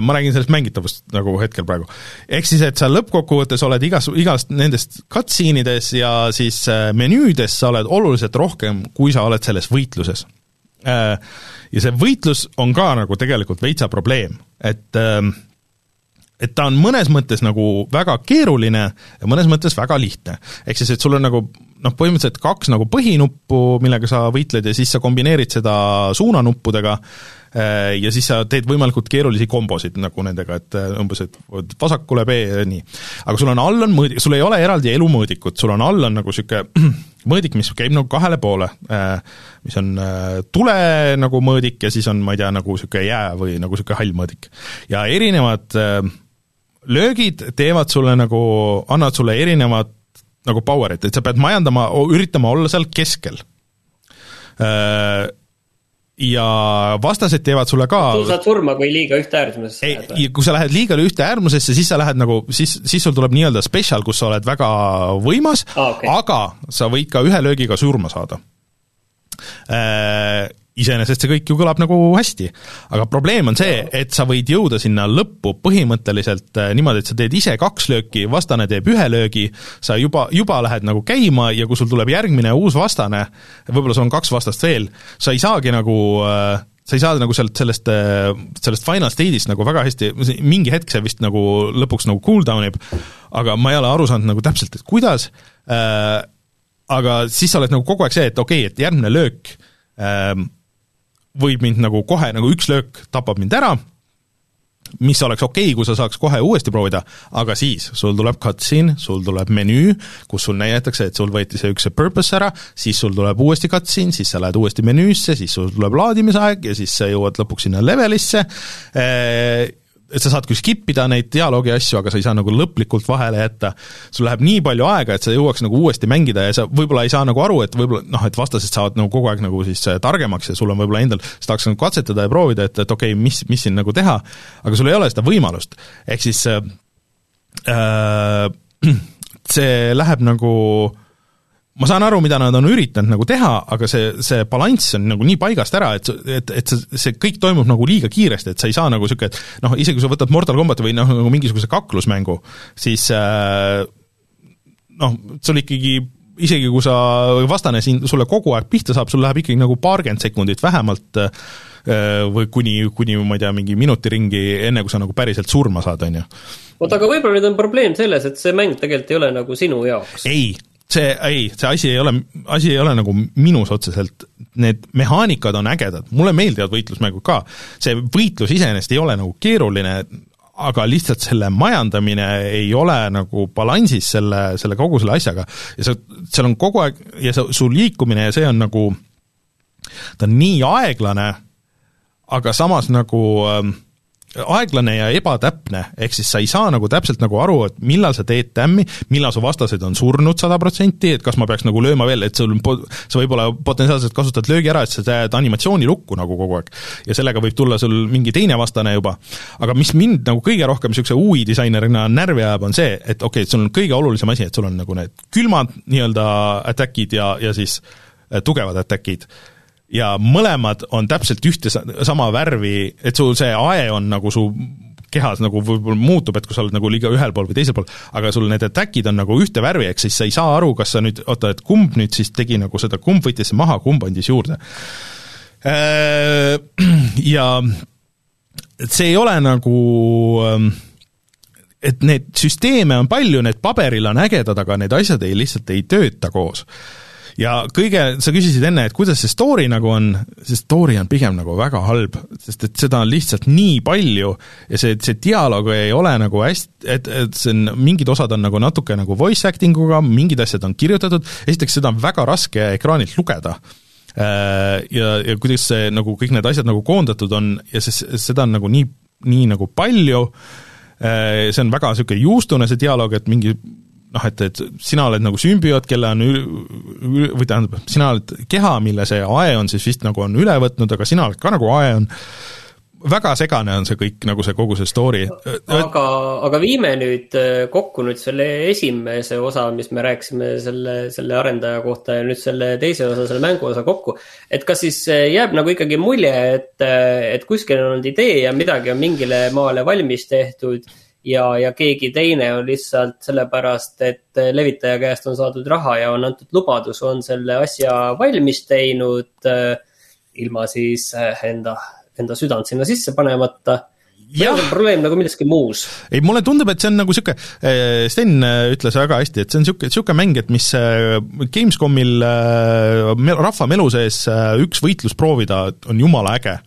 ma räägin sellest mängitavust nagu hetkel praegu. ehk siis, et sa lõppkokkuvõttes oled igas, igast nendest cutscene ides ja siis äh, menüüdes sa oled oluliselt rohkem, kui sa oled selles võitluses. Äh, ja see võitlus on ka nagu tegelikult veitsa probleem, et ähm, et ta on mõnes mõttes nagu väga keeruline ja mõnes mõttes väga lihtne. ehk siis, et sul on nagu noh, põhimõtteliselt kaks nagu põhinuppu, millega sa võitled ja siis sa kombineerid seda suunanuppudega Äh, ja siis sa teed võimalikult keerulisi kombosid nagu nendega, et äh, umbes, et vasakule B ja nii. aga sul on all on mõõdik, sul ei ole eraldi elumõõdikut, sul on all on nagu niisugune mõõdik, mis käib nagu kahele poole, äh, mis on tule nagu mõõdik ja siis on, ma ei tea, nagu niisugune jää või nagu niisugune hall mõõdik. ja erinevad löögid teevad sulle nagu, annavad sulle erinevat nagu power'it, et sa pead majandama, üritama olla seal keskel ja vastased teevad sulle ka sa saad surma, kui liiga ühte äärmusesse lähed või? kui sa lähed liiga ühte äärmusesse, siis sa lähed nagu, siis, siis sul tuleb nii-öelda special, kus sa oled väga võimas ah,, okay. aga sa võid ka ühe löögiga surma saada iseenesest see kõik ju kõlab nagu hästi. aga probleem on see, et sa võid jõuda sinna lõppu põhimõtteliselt äh, niimoodi, et sa teed ise kaks lööki, vastane teeb ühe löögi, sa juba, juba lähed nagu käima ja kui sul tuleb järgmine uus vastane, võib-olla sul on kaks vastast veel, sa ei saagi nagu äh, sa ei saa nagu sealt sellest, äh, sellest final state'ist nagu väga hästi, mingi hetk see vist nagu lõpuks nagu cool down ib, aga ma ei ole aru saanud nagu täpselt, et kuidas äh,, aga siis sa oled nagu kogu aeg see, et okei okay,, et järgmine löök äh, võib mind nagu kohe, nagu üks löök tapab mind ära, mis oleks okei okay,, kui sa saaks kohe uuesti proovida, aga siis sul tuleb cutscene, sul tuleb menüü, kus sul näidatakse, et sul võeti see üks see purpose ära, siis sul tuleb uuesti cutscene, siis sa lähed uuesti menüüsse, siis sul tuleb laadimisaeg ja siis sa jõuad lõpuks sinna levelisse, et sa saad küll skip ida neid dialoogi asju, aga sa ei saa nagu lõplikult vahele jätta, sul läheb nii palju aega, et sa jõuaks nagu uuesti mängida ja sa võib-olla ei saa nagu aru, et võib-olla noh, et vastased saavad nagu kogu aeg nagu siis äh, targemaks ja sul on võib-olla endal, sa tahaks nagu katsetada ja proovida, et, et okei okay,, mis, mis siin nagu teha, aga sul ei ole seda võimalust. ehk siis äh, äh see läheb nagu äh, ma saan aru, mida nad on üritanud nagu teha, aga see, see balanss on nagu nii paigast ära, et, et, et see, see kõik toimub nagu liiga kiiresti, et sa ei saa nagu niisugune, et noh, isegi kui sa võtad Mortal Combati või noh, nagu mingisuguse kaklusmängu, siis äh, noh, sul ikkagi isegi kui sa, vastane siin sulle kogu aeg pihta saab, sul läheb ikkagi nagu paarkümmend sekundit vähemalt äh, või kuni, kuni ma ei tea, mingi minuti ringi, enne kui sa nagu päriselt surma saad, on ju. oota, aga võib-olla nüüd on probleem selles, et see mäng tegelikult ei ole nagu sinu jaoks? ei, see, ei, see asi ei ole, asi ei ole nagu minus otseselt, need mehaanikad on ägedad, mulle meeldivad võitlusmängud ka, see võitlus iseenesest ei ole nagu keeruline, aga lihtsalt selle majandamine ei ole nagu balansis selle, selle kogu selle asjaga. Ja sa, seal on kogu aeg ja sa, su liikumine ja see on nagu, ta on nii aeglane, aga samas nagu äh, aeglane ja ebatäpne, ehk siis sa ei saa nagu täpselt nagu aru, et millal sa teed tämmi, millal su vastased on surnud sada protsenti, et kas ma peaks nagu lööma veel, et sul, sa võib-olla potentsiaalselt kasutad löögi ära, et sa jääd animatsiooni lukku nagu kogu aeg. ja sellega võib tulla sul mingi teine vastane juba. aga mis mind nagu kõige rohkem niisuguse UI disainerina närvi ajab, on see, et okei okay,, et sul on kõige olulisem asi, et sul on nagu need külmad nii-öelda attack'id ja, ja siis äh, tugevad attack'id ja mõlemad on täpselt ühte sama värvi, et sul see ae on nagu su kehas nagu võib-olla muutub, et kui sa oled nagu liiga ühel pool või teisel pool, aga sul need attack'id on nagu ühte värvi, ehk siis sa ei saa aru, kas sa nüüd, oota, et kumb nüüd siis tegi nagu seda, kumb võttis maha, kumb andis juurde. Äh, ja see ei ole nagu ähm, et neid süsteeme on palju, need paberil on ägedad, aga need asjad ei, lihtsalt ei tööta koos ja kõige, sa küsisid enne, et kuidas see story nagu on, see story on pigem nagu väga halb, sest et seda on lihtsalt nii palju ja see, see dialoog ei ole nagu hästi, et, et see on, mingid osad on nagu natuke nagu voice acting uga, mingid asjad on kirjutatud, esiteks seda on väga raske ekraanilt lugeda. Äh, ja, ja kuidas see nagu kõik need asjad nagu koondatud on ja see, seda on nagu nii, nii nagu palju, äh, see on väga niisugune juustune, see dialoog, et mingi noh, et, et sina oled nagu sümbioot, kelle on ül-, või tähendab, sina oled keha, mille see Aeon siis vist nagu on üle võtnud, aga sina oled ka nagu Aeon, väga segane on see kõik, nagu see kogu see story. aga, aga viime nüüd äh, kokku nüüd selle esimese osa, mis me rääkisime selle, selle arendaja kohta ja nüüd selle teise osa, selle mängu osa kokku. et kas siis äh, jääb nagu ikkagi mulje, et, äh, et kuskil on olnud idee ja midagi on mingile maale valmis tehtud ja, ja keegi teine on lihtsalt sellepärast, et levitaja käest on saadud raha ja on antud lubadus, on selle asja valmis teinud äh, ilma siis äh, enda, enda südant sinna sisse panemata. See probleem nagu milleski muus? ei, mulle tundub, et see on nagu äh, Sten ütles väga hästi, et see on niisugune, niisugune mäng, et mis Gamescomil rahva melu sees üks võitlus proovida on jumala äge.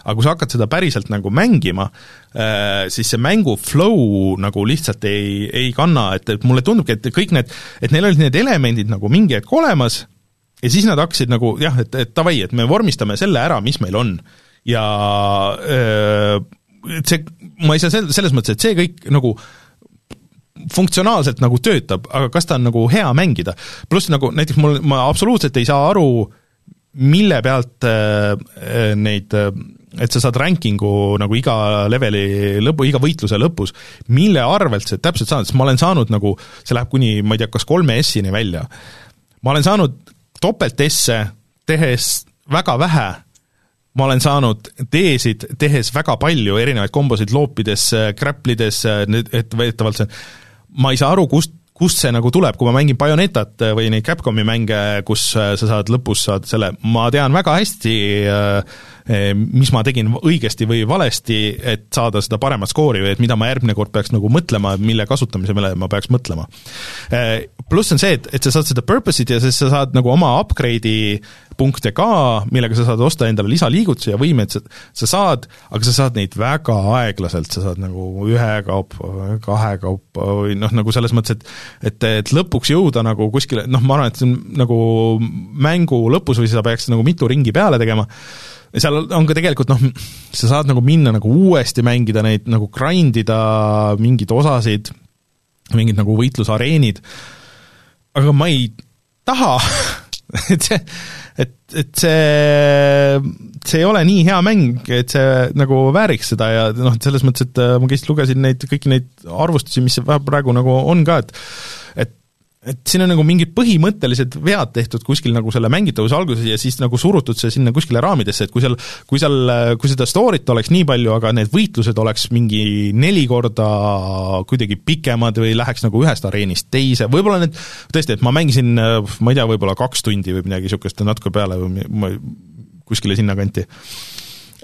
Aga kui sa hakkad seda päriselt nagu mängima, siis see mängu flow nagu lihtsalt ei, ei kanna, et, et mulle tundubki, et kõik need, et neil olid need elemendid nagu mingi hetk olemas ja siis nad hakkasid nagu jah, et, et davai, et me vormistame selle ära, mis meil on. ja öö, äh, see, ma ei saa sel-, selles mõttes, et see kõik nagu funktsionaalselt nagu töötab, aga kas ta on nagu hea mängida. pluss nagu näiteks mul, ma absoluutselt ei saa aru, mille pealt äh, neid äh, et sa saad ranking'u nagu iga leveli lõpu, iga võitluse lõpus, mille arvelt sa täpselt saad, sest ma olen saanud nagu, see läheb kuni, ma ei tea, kas kolme S-ini välja. ma olen saanud topelt S-e tehes väga vähe, ma olen saanud D-sid tehes väga palju, erinevaid kombosid loopides, kräplides, et väidetavalt see ma ei saa aru, kust kust see nagu tuleb, kui ma mängin Bayonetat või neid Capcomi mänge, kus sa saad lõpus, saad selle, ma tean väga hästi äh, mis ma tegin õigesti või valesti, et saada seda paremat skoori või et mida ma järgmine kord peaks nagu mõtlema, mille kasutamisele ma peaks mõtlema. Eh, pluss on see, et, et sa saad seda purpose'it ja siis sa saad nagu oma upgrade'i punkte ka, millega sa saad osta endale lisaliigutusi ja võimeid, sa, sa saad, aga sa saad neid väga aeglaselt, sa saad nagu ühe kaupa, kahe kaupa või noh, nagu selles mõttes, et et, et lõpuks jõuda nagu kuskile, noh, ma arvan, et see on nagu mängu lõpus või sa peaks nagu mitu ringi peale tegema, seal on ka tegelikult noh, sa saad nagu minna nagu uuesti mängida neid, nagu grind ida mingeid osasid, mingid nagu võitlusareenid, aga ma ei taha et see, et, et see, see ei ole nii hea mäng, et see nagu vääriks seda ja noh, et selles mõttes, et ma lihtsalt lugesin neid, kõiki neid arvustusi, mis praegu nagu on ka, et et et siin on nagu mingid põhimõttelised vead tehtud kuskil nagu selle mängitavuse alguses ja siis nagu surutud see sinna kuskile raamidesse, et kui seal, kui seal, kui seda story't oleks nii palju, aga need võitlused oleks mingi neli korda kuidagi pikemad või läheks nagu ühest areenist teise, võib-olla need, tõesti, et ma mängisin, ma ei tea, võib-olla kaks tundi või midagi niisugust natuke peale või kuskile sinnakanti.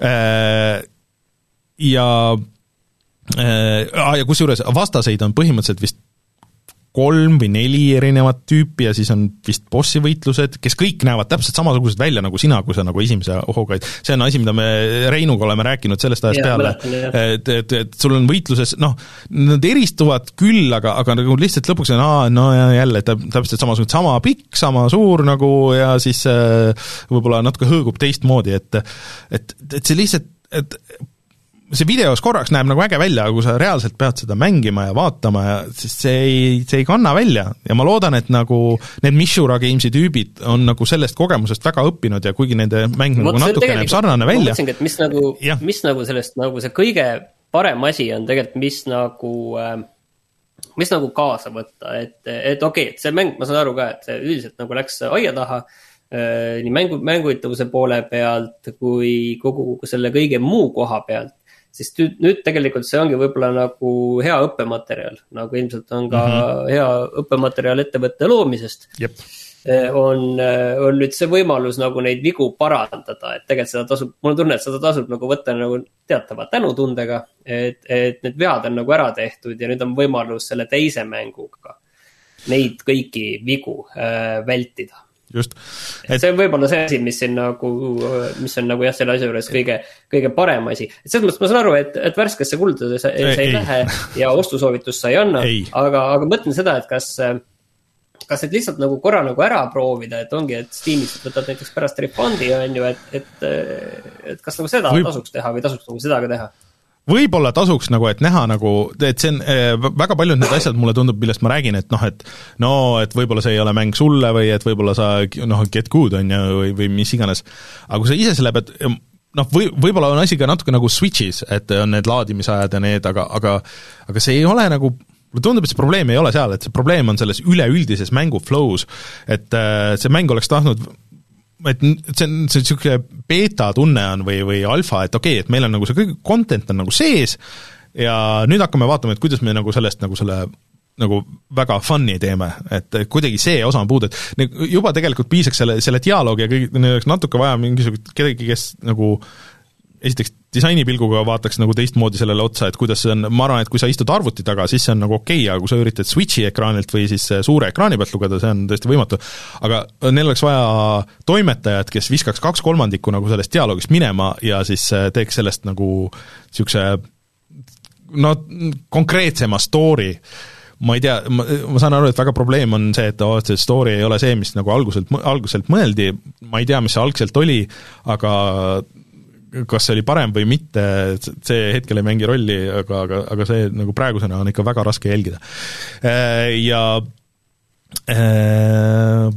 Äh, ja äh, ja kusjuures vastaseid on põhimõtteliselt vist kolm või neli erinevat tüüpi ja siis on vist bossi võitlused, kes kõik näevad täpselt samasugused välja nagu sina, kui sa nagu esimese hooga, et see on asi, mida me Reinuga oleme rääkinud sellest ajast ja, peale, et, et, et sul on võitluses noh, nad eristuvad küll, aga, aga nagu lihtsalt lõpuks on aa, no ja jälle täpselt samasugune, sama pikk, sama suur nagu ja siis äh, võib-olla natuke hõõgub teistmoodi, et et, et see lihtsalt, et see videos korraks näeb nagu äge välja, aga kui sa reaalselt pead seda mängima ja vaatama ja siis see ei, see ei kanna välja ja ma loodan, et nagu need Mishura Games'i tüübid on nagu sellest kogemusest väga õppinud ja kuigi nende mäng nagu natuke näeb sarnane välja. ma mõtlesingi, et mis nagu, mis nagu sellest nagu see kõige parem asi on tegelikult, mis nagu äh, mis nagu kaasa võtta, et, et okei okay,, et see mäng, ma saan aru ka, et see üldiselt nagu läks aia taha äh, nii mängu, mänguvõitavuse poole pealt kui kogu selle kõige muu koha pealt siis nüüd, tegelikult see ongi võib-olla nagu hea õppematerjal, nagu ilmselt on ka mm -hmm. hea õppematerjal ettevõtte loomisest. Eh, on, eh, on nüüd see võimalus nagu neid vigu parandada, et tegelikult seda tasub, mul on tunne, et seda tasub nagu võtta nagu teatava tänutundega. et, et need vead on nagu ära tehtud ja nüüd on võimalus selle teise mänguga neid kõiki vigu äh, vältida just. et see on võib-olla see asi, mis siin nagu, mis on nagu jah, selle asja juures kõige, kõige parem asi. et selles mõttes ma saan aru, et, et värskesse kulda sa ei, ei lähe ja ostusoovitust sa ei anna, aga, aga mõtlen seda, et kas kas et lihtsalt nagu korra nagu ära proovida, et ongi, et Steamist võtad näiteks pärast refund'i on ju, et, et, et kas nagu seda Võib... tasuks teha või tasuks nagu seda ka teha? Võib-olla tasuks nagu, et näha nagu, et see on äh, väga paljud need asjad, mulle tundub, millest ma räägin, et noh, et no et võib-olla see ei ole mäng sulle või et võib-olla sa noh, get good on ju, või, või mis iganes. aga kui sa ise selle pead noh, või, võib-olla on asi ka natuke nagu Switch'is, et on need laadimisajad ja need, aga, aga aga see ei ole nagu mulle tundub, et see probleem ei ole seal, et see probleem on selles üleüldises mängu flow's, et äh, see mäng oleks tahtnud et see on, see niisugune beeta tunne on või, või alfa, et okei okay,, et meil on nagu see kõik, content on nagu sees ja nüüd hakkame vaatama, et kuidas me nagu sellest nagu selle nagu väga fun'i teeme, et kuidagi see osa on puudu, et juba tegelikult piisaks selle, selle dialoogi ja kõik, neil oleks natuke vaja mingisugust kedagi, kes nagu esiteks disainipilguga vaataks nagu teistmoodi sellele otsa, et kuidas see on, ma arvan, et kui sa istud arvuti taga, siis see on nagu okei okay,, aga kui sa üritad Switchi ekraanilt või siis suure ekraani pealt lugeda, see on tõesti võimatu. aga neil oleks vaja toimetajat, kes viskaks kaks kolmandikku nagu sellest dialoogist minema ja siis äh, teeks sellest nagu niisuguse no konkreetsema story ma ei tea, ma, ma saan aru, et väga probleem on see, et oh, see story ei ole see, mis nagu alguselt, alguselt mõeldi, ma ei tea, mis see algselt oli, aga kas see oli parem või mitte, see hetkel ei mängi rolli, aga, aga, aga see nagu praegusena on ikka väga raske jälgida. Äh, ja äh,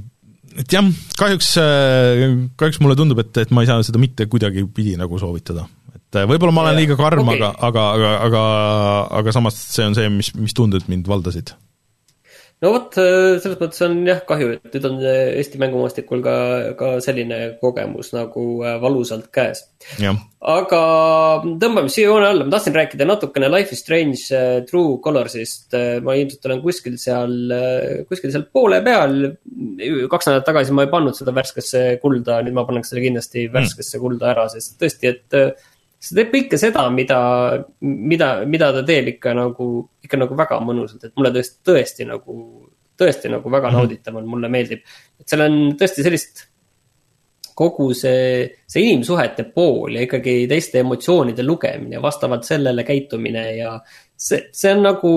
et jah, kahjuks, äh, kahjuks mulle tundub, et, et ma ei saa seda mitte kuidagipidi nagu soovitada. et võib-olla ma olen liiga karm okay., aga, aga, aga, aga, aga samas see on see, mis, mis tunded mind valdasid no vot, äh, selles mõttes on jah kahju, et nüüd on Eesti mängumaastikul ka, ka selline kogemus nagu äh, valusalt käes. aga tõmbame siia joone alla, ma tahtsin rääkida natukene Life is Strange True Colors'ist. ma ilmselt olen kuskil seal, kuskil seal poole peal. kaks nädalat tagasi ma ei pannud seda värskesse kulda, nüüd ma panen selle kindlasti värskesse mm. kulda ära, sest tõesti, et see teeb kõike seda, mida, mida, mida ta teeb ikka nagu, ikka nagu väga mõnusalt, et mulle tõesti, tõesti nagu, tõesti nagu väga -hmm. nauditav on, mulle meeldib. et seal on tõesti sellist, kogu see, see inimsuhete pool ja ikkagi teiste emotsioonide lugemine ja vastavalt sellele käitumine ja see, see on nagu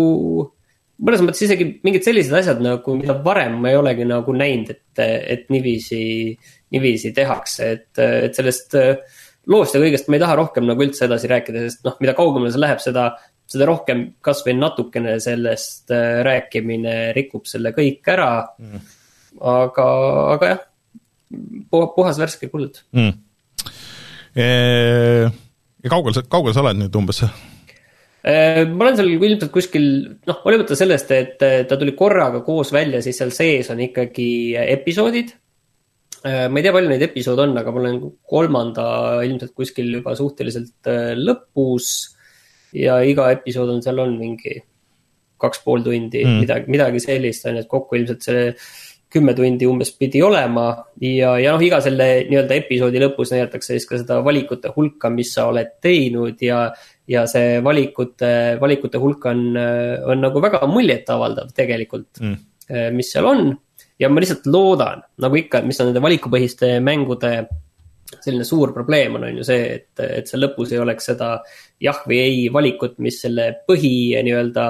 mõnes mõttes isegi mingid sellised asjad nagu, mida varem ma ei olegi nagu näinud, et, et niiviisi, niiviisi tehakse, et, et sellest äh, loost ja kõigest ma ei taha rohkem nagu üldse edasi rääkida, sest noh, mida kaugemale see läheb, seda, seda rohkem kasvõi natukene sellest äh, rääkimine rikub selle kõik ära. Mm.. aga, aga jah, puhas värske kuld. Mm.. ja kaugel sa, kaugel sa oled nüüd umbes? Äh, ma olen seal ilmselt kuskil, noh, hoolimata sellest, et ta tuli korraga koos välja, siis seal sees on ikkagi episoodid. Äh, ma ei tea, palju neid episoode on, aga ma olen kolmanda ilmselt kuskil juba suhteliselt äh, lõpus. ja iga episood on, seal on mingi kaks pool tundi mm., midagi, midagi sellist on ju, et kokku ilmselt see kümme tundi umbes pidi olema. ja, ja noh, iga selle nii-öelda episoodi lõpus näidatakse siis ka seda valikute hulka, mis sa oled teinud ja. ja see valikute, valikute hulk on, on nagu väga muljetavaldav tegelikult mm., mis seal on ja ma lihtsalt loodan, nagu ikka, mis on nende valikupõhiste mängude selline suur probleem on, on ju see, et, et seal lõpus ei oleks seda jah või ei valikut, mis selle põhi nii-öelda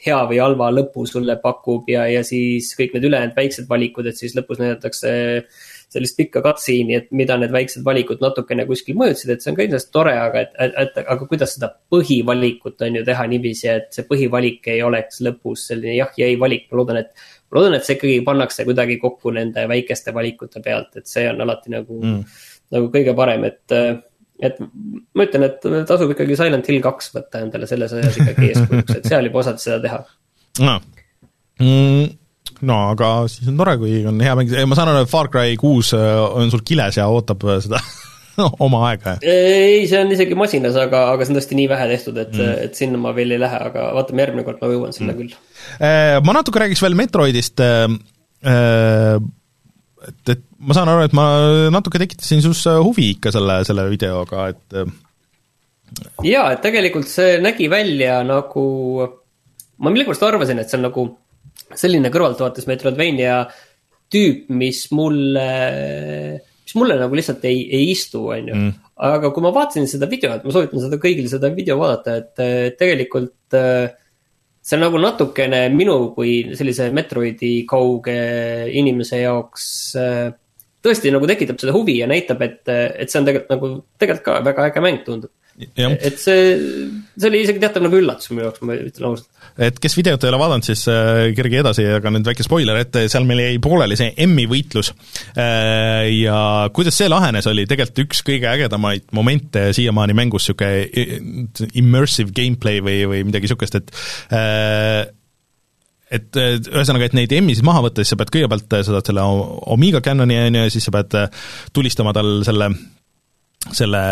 hea või halva lõpu sulle pakub ja, ja siis kõik need ülejäänud väiksed valikud, et siis lõpus näidatakse sellist pikka cutscene'i, et mida need väiksed valikud natukene kuskil mõjutasid, et see on ka kindlasti tore, aga et, et, et aga kuidas seda põhivalikut on ju teha niiviisi, et see põhivalik ei oleks lõpus selline jah ja ei valik, ma loodan, et ma loodan, et see ikkagi pannakse kuidagi kokku nende väikeste valikute pealt, et see on alati nagu mm., nagu kõige parem, et, et ma ütlen, et tasub ikkagi Silent Hill kaks võtta endale selles asjas ikkagi eeskujuks, et seal juba osad seda teha. No.. Mm, no aga siis on tore, kui on hea mäng, ma saan aru, et Far Cry kuus äh, on sul kiles ja ootab äh, seda oma aega. ei, see on isegi masinas, aga, aga see on tõesti nii vähe tehtud, et mm., et sinna ma veel ei lähe, aga vaatame, järgmine kord ma jõuan sinna mm. küll Äh, ma natuke räägiks veel Metroidist, äh, äh, et, et ma saan aru, et ma natuke tekitasin sinus huvi ikka selle, selle videoga, et jaa, et tegelikult see nägi välja nagu, ma millegipärast arvasin, et see on nagu selline kõrvaltvaates Metroidvania tüüp, mis mulle, mis mulle nagu lihtsalt ei, ei istu, on ju. Mm. aga kui ma vaatasin seda videot, ma soovitan seda kõigil seda video vaadata, et tegelikult äh, see on nagu natukene minu kui sellise Metroidi kauge inimese jaoks äh, tõesti nagu tekitab seda huvi ja näitab, et, et see on tegelikult nagu, tegelikult ka väga äge mäng tundub. Et see, see oli isegi teatav nagu üllatus minu jaoks, ma ütlen ausalt. et kes videot ei ole vaadanud, siis äh, kerge edasi, aga nüüd väike spoiler, et seal meil jäi pooleli see M-i võitlus äh, ja kuidas see lahenes, oli tegelikult üks kõige ägedamaid momente siiamaani mängus, niisugune immersive gameplay või, või midagi niisugust, et äh, et ühesõnaga, et neid M-isid maha võtta, siis sa pead kõigepealt, sa saad selle Omega Cannoni, on ju, ja siis sa pead tulistama tal selle, selle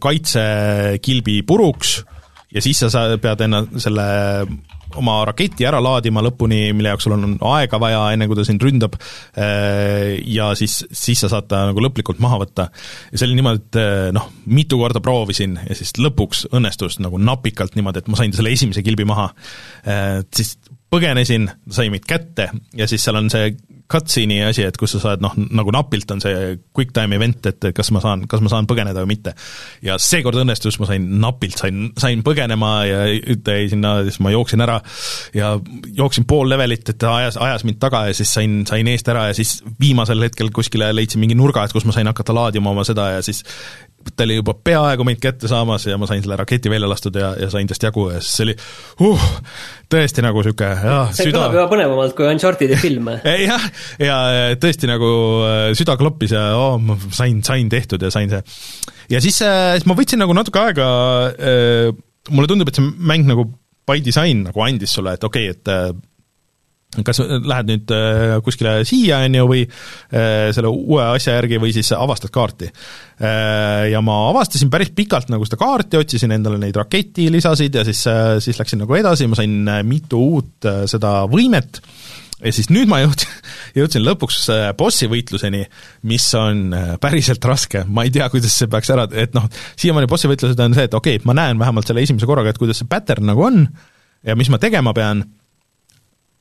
kaitsekilbi puruks ja siis sa pead enne selle oma raketi ära laadima lõpuni, mille jaoks sul on aega vaja, enne kui ta sind ründab, ja siis, siis sa saad ta nagu lõplikult maha võtta. ja see oli niimoodi, et noh, mitu korda proovisin ja siis lõpuks õnnestus nagu napikalt niimoodi, et ma sain selle esimese kilbi maha. Siis põgenesin, sai meid kätte ja siis seal on see cutscene'i asi, et kus sa saad noh, nagu napilt on see quick time event, et kas ma saan, kas ma saan põgeneda või mitte. ja seekord õnnestus, ma sain napilt, sain, sain põgenema ja ta jäi sinna, siis ma jooksin ära ja jooksin pool levelit, et ta ajas, ajas mind taga ja siis sain, sain eest ära ja siis viimasel hetkel kuskile leidsin mingi nurga, et kus ma sain hakata laadima oma seda ja siis ta oli juba peaaegu meid kätte saamas ja ma sain selle raketi välja lastud ja, ja sain tast jagu ja siis see oli uh, tõesti nagu niisugune jah, see süda... kõlab juba põnevamalt kui Uncharted'i film jah, ja tõesti nagu äh, süda kloppis ja oo oh,, ma sain, sain tehtud ja sain see. ja siis, äh, siis ma võtsin nagu natuke aega, äh, mulle tundub, et see mäng nagu by design nagu andis sulle, et okei okay,, et kas lähed nüüd äh, kuskile siia, on ju, või äh, selle uue asja järgi või siis avastad kaarti. Äh, ja ma avastasin päris pikalt nagu seda kaarti, otsisin endale neid raketilisasid ja siis, siis läksin nagu edasi, ma sain mitu uut seda võimet. Ja siis nüüd ma jõudsin, jõudsin lõpuks bossi võitluseni, mis on päriselt raske, ma ei tea, kuidas see peaks ära, et noh, siiamaani bossi võitlused on see, et okei okay,, ma näen vähemalt selle esimese korraga, et kuidas see pattern nagu on ja mis ma tegema pean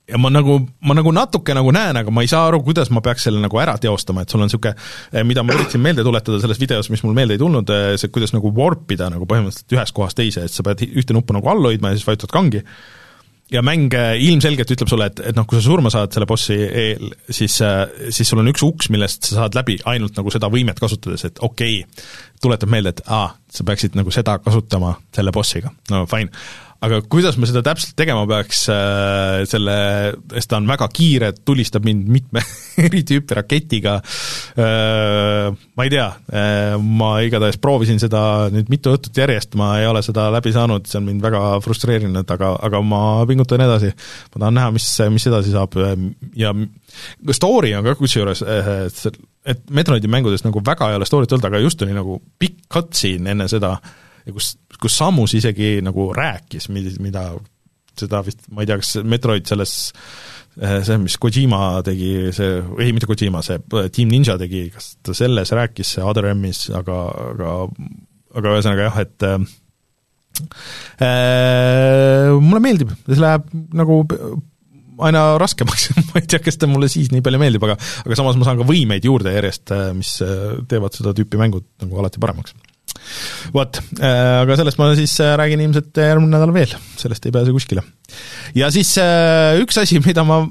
ja ma nagu, ma nagu natuke nagu näen, aga ma ei saa aru, kuidas ma peaks selle nagu ära teostama, et sul on niisugune, eh, mida ma üritasin meelde tuletada selles videos, mis mul meelde ei tulnud, eh, see, kuidas nagu warp ida nagu põhimõtteliselt ühest kohast teise, et sa pead ühte nuppu nagu all hoidma ja siis vajutad kangi, ja mäng eh, ilmselgelt ütleb sulle, et, et noh, kui sa surma saad selle bossi eel, siis, siis sul on üks uks, millest sa saad läbi ainult nagu seda võimet kasutades, et okei okay,, tuletab meelde, et aa, sa peaksid nagu seda kasutama selle bossiga, no fine aga kuidas ma seda täpselt tegema peaks, äh, selle, sest ta on väga kiire, tulistab mind mitme eri tüüpi raketiga, äh, ma ei tea, äh, ma igatahes proovisin seda nüüd mitu õhtut järjest, ma ei ole seda läbi saanud, see on mind väga frustreerinud, aga, aga ma pingutan edasi. ma tahan näha, mis, mis edasi saab ja story on ka kusjuures, et Metroidi mängudes nagu väga ei ole story't olnud, aga just oli nagu pikk cutscene enne seda, ja kus, kus Samus isegi nagu rääkis, mida seda vist, ma ei tea, kas Metroid selles eh, see, mis Kojima tegi, see, ei mitte Kojima, see Team Ninja tegi, kas ta selles rääkis, see Other M-is, aga, aga aga ühesõnaga jah, et äh, mulle meeldib, see läheb nagu aina raskemaks ma ei tea, kas ta mulle siis nii palju meeldib, aga aga samas ma saan ka võimeid juurde järjest, mis teevad seda tüüpi mängud nagu alati paremaks vot, äh, aga sellest ma siis äh, räägin ilmselt järgmine nädal veel, sellest ei pääse kuskile. ja siis äh, üks asi, mida ma,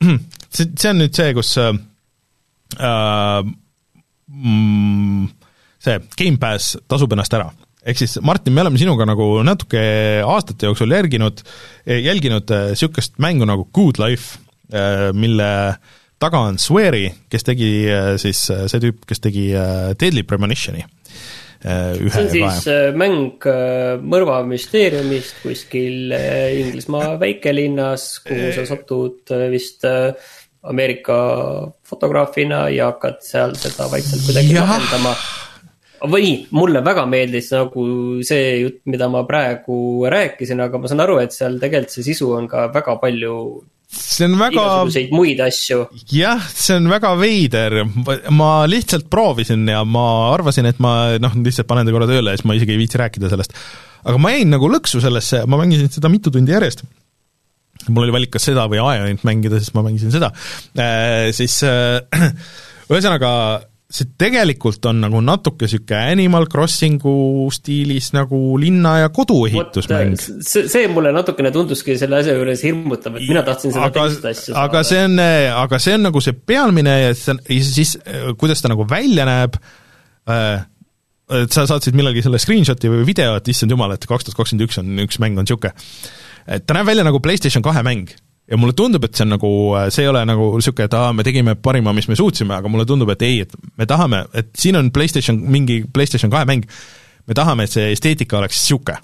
see, see on nüüd see, kus äh, mm, see Gamepass tasub ennast ära. Ehk siis Martin, me oleme sinuga nagu natuke aastate jooksul järginud, jälginud niisugust mängu nagu Good Life, mille taga on Swery, kes tegi siis see tüüp, kes tegi Deadly Premonitioni. Äh, ühe see on siis kahe. Äh, mäng äh, mõrvamüsteeriumist kuskil Inglismaa väikelinnas, kuhu sa satud vist Ameerika fotograafina ja hakkad seal seda vaikselt kuidagi lahendama või mulle väga meeldis nagu see jutt, mida ma praegu rääkisin, aga ma saan aru, et seal tegelikult see sisu on ka väga palju see on väga. igasuguseid muid asju. jah, see on väga veider, ma lihtsalt proovisin ja ma arvasin, et ma noh, lihtsalt panen ta korra tööle ja siis ma isegi ei viitsi rääkida sellest. aga ma jäin nagu lõksu sellesse, ma mängisin seda mitu tundi järjest. mul oli valik kas seda või Ionit mängida, siis ma mängisin seda, siis ühesõnaga see tegelikult on nagu natuke niisugune Animal Crossingu stiilis nagu linna- ja koduehitusmäng. see, see mulle natukene tunduski selle asja juures hirmutav, et mina tahtsin seda aga, teist asja saada. aga see on, aga see on nagu see pealmine ja ja siis kuidas ta nagu välja näeb äh,, et sa saatsid millalgi selle screenshot'i või video, et issand jumal, et kaks tuhat kakskümmend üks on, üks mäng on niisugune. et ta näeb välja nagu PlayStation kahe mäng ja mulle tundub, et see on nagu, see ei ole nagu niisugune, et aa, me tegime parima, mis me suutsime, aga mulle tundub, et ei, et me tahame, et siin on PlayStation, mingi PlayStation kahe mäng, me tahame, et see esteetika oleks niisugune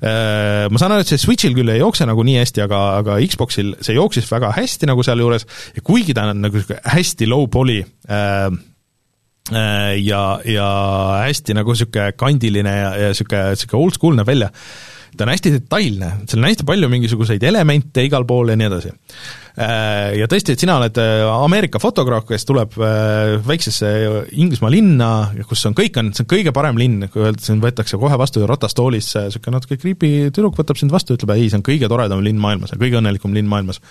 äh, ma saan aru, et see Switch'il küll ei jookse nagu nii hästi, aga, aga Xboxil see jooksis väga hästi nagu sealjuures. Ja kuigi ta on nagu hästi low poly äh, äh, ja, ja hästi nagu niisugune kandiline ja, ja niisugune, niisugune oldschool näeb välja, ta on hästi detailne, seal on hästi palju mingisuguseid elemente igal pool ja nii edasi. Äh, ja tõesti, et sina oled äh, Ameerika fotograaf, kes tuleb äh, väiksesse Inglismaa linna, kus on kõik on, see on kõige parem linn, kui öelda, sind võetakse kohe vastu ratastoolis, niisugune natuke creepy tüdruk võtab sind vastu, ütleb, ei, see on kõige toredam linn maailmas ja kõige õnnelikum linn maailmas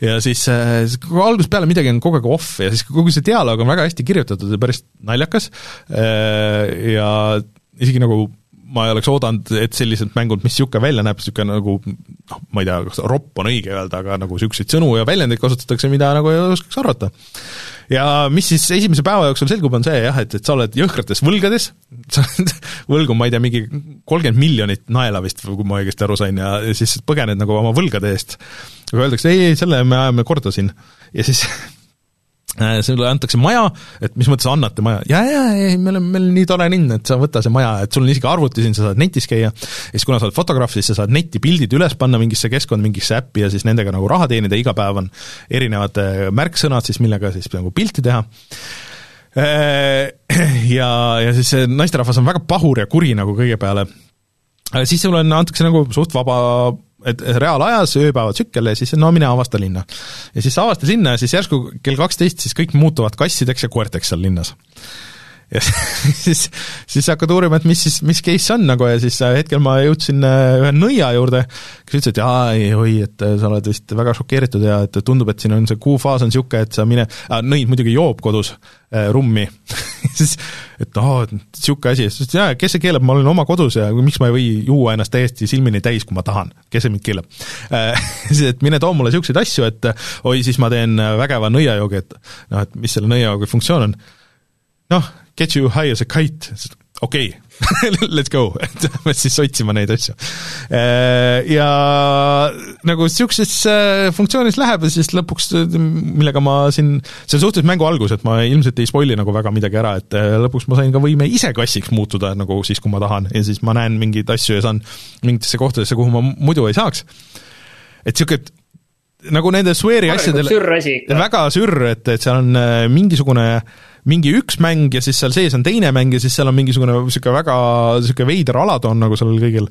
ja siis äh, algusest peale midagi on kogu aeg off ja siis kogu see dialoog on väga hästi kirjutatud ja päris naljakas äh, ja isegi nagu ma ei oleks oodanud, et sellised mängud, mis niisugune välja näeb, niisugune nagu noh, ma ei tea, kas ropp on õige öelda, aga nagu niisuguseid sõnu ja väljendeid kasutatakse, mida nagu ei oskaks arvata. ja mis siis esimese päeva jooksul selgub, on see jah, et, et sa oled jõhkrates võlgades, sa oled võlgu, ma ei tea, mingi kolmkümmend miljonit naela vist, kui ma õigesti aru sain, ja siis põgened nagu oma võlgade eest. aga öeldakse, ei, ei, selle me ajame korda siin. ja siis sulle antakse maja, et mis mõttes annate maja, jaa, jaa, ei, meil on, meil on nii tore linn, et sa võta see maja, et sul on isegi arvuti siin, sa saad netis käia, ja siis kuna sa oled fotograaf, siis sa saad netti pildid üles panna mingisse keskkonda, mingisse äppi ja siis nendega nagu raha teenida, iga päev on erinevad äh, märksõnad siis, millega siis nagu pilti teha. Äh, ja, ja siis see naisterahvas on väga pahur ja kuri nagu kõige peale, siis sulle antakse nagu suht vaba et reaalajas ööpäevatsükkel ja siis no mine avasta linna. ja siis sa avasta linna ja siis järsku kell kaksteist siis kõik muutuvad kassideks ja koerteks seal linnas ja siis, siis hakkad uurima, et mis siis, mis case on nagu ja siis äh, hetkel ma jõudsin äh, ühe nõia juurde, kes ütles, et jaa, ei, oi, et äh, sa oled vist väga šokeeritud ja et tundub, et siin on see kuufaas on niisugune, et sa mine äh,, nõid muidugi joob kodus äh, rummi siis et aa, et niisugune asi, siis jaa, kes see keelab, ma olen oma kodus ja miks ma ei või juua ennast täiesti silmini täis, kui ma tahan, kes see mind keelab äh,. siis, et mine too mulle niisuguseid asju, et oi, siis ma teen vägeva nõiajoogi, et noh, et mis selle nõiajoogi funktsioon on, noh, get you high as a kite, okei okay. let's go, et lähme siis otsima neid asju. Äh, ja nagu niisuguses funktsioonis läheb ja siis lõpuks, millega ma siin, see on suhteliselt mängu algus, et ma ilmselt ei spoil'i nagu väga midagi ära, et äh, lõpuks ma sain ka võime ise kassiks muutuda nagu siis, kui ma tahan ja siis ma näen mingeid asju ja saan mingitesse kohtadesse, kuhu ma muidu ei saaks. et niisugune nagu nende Sweari asjadel väga sürr, et, et seal on äh, mingisugune äh, mingi üks mäng ja siis seal sees on teine mäng ja siis seal on mingisugune niisugune väga niisugune veider alatoon nagu sellel kõigil.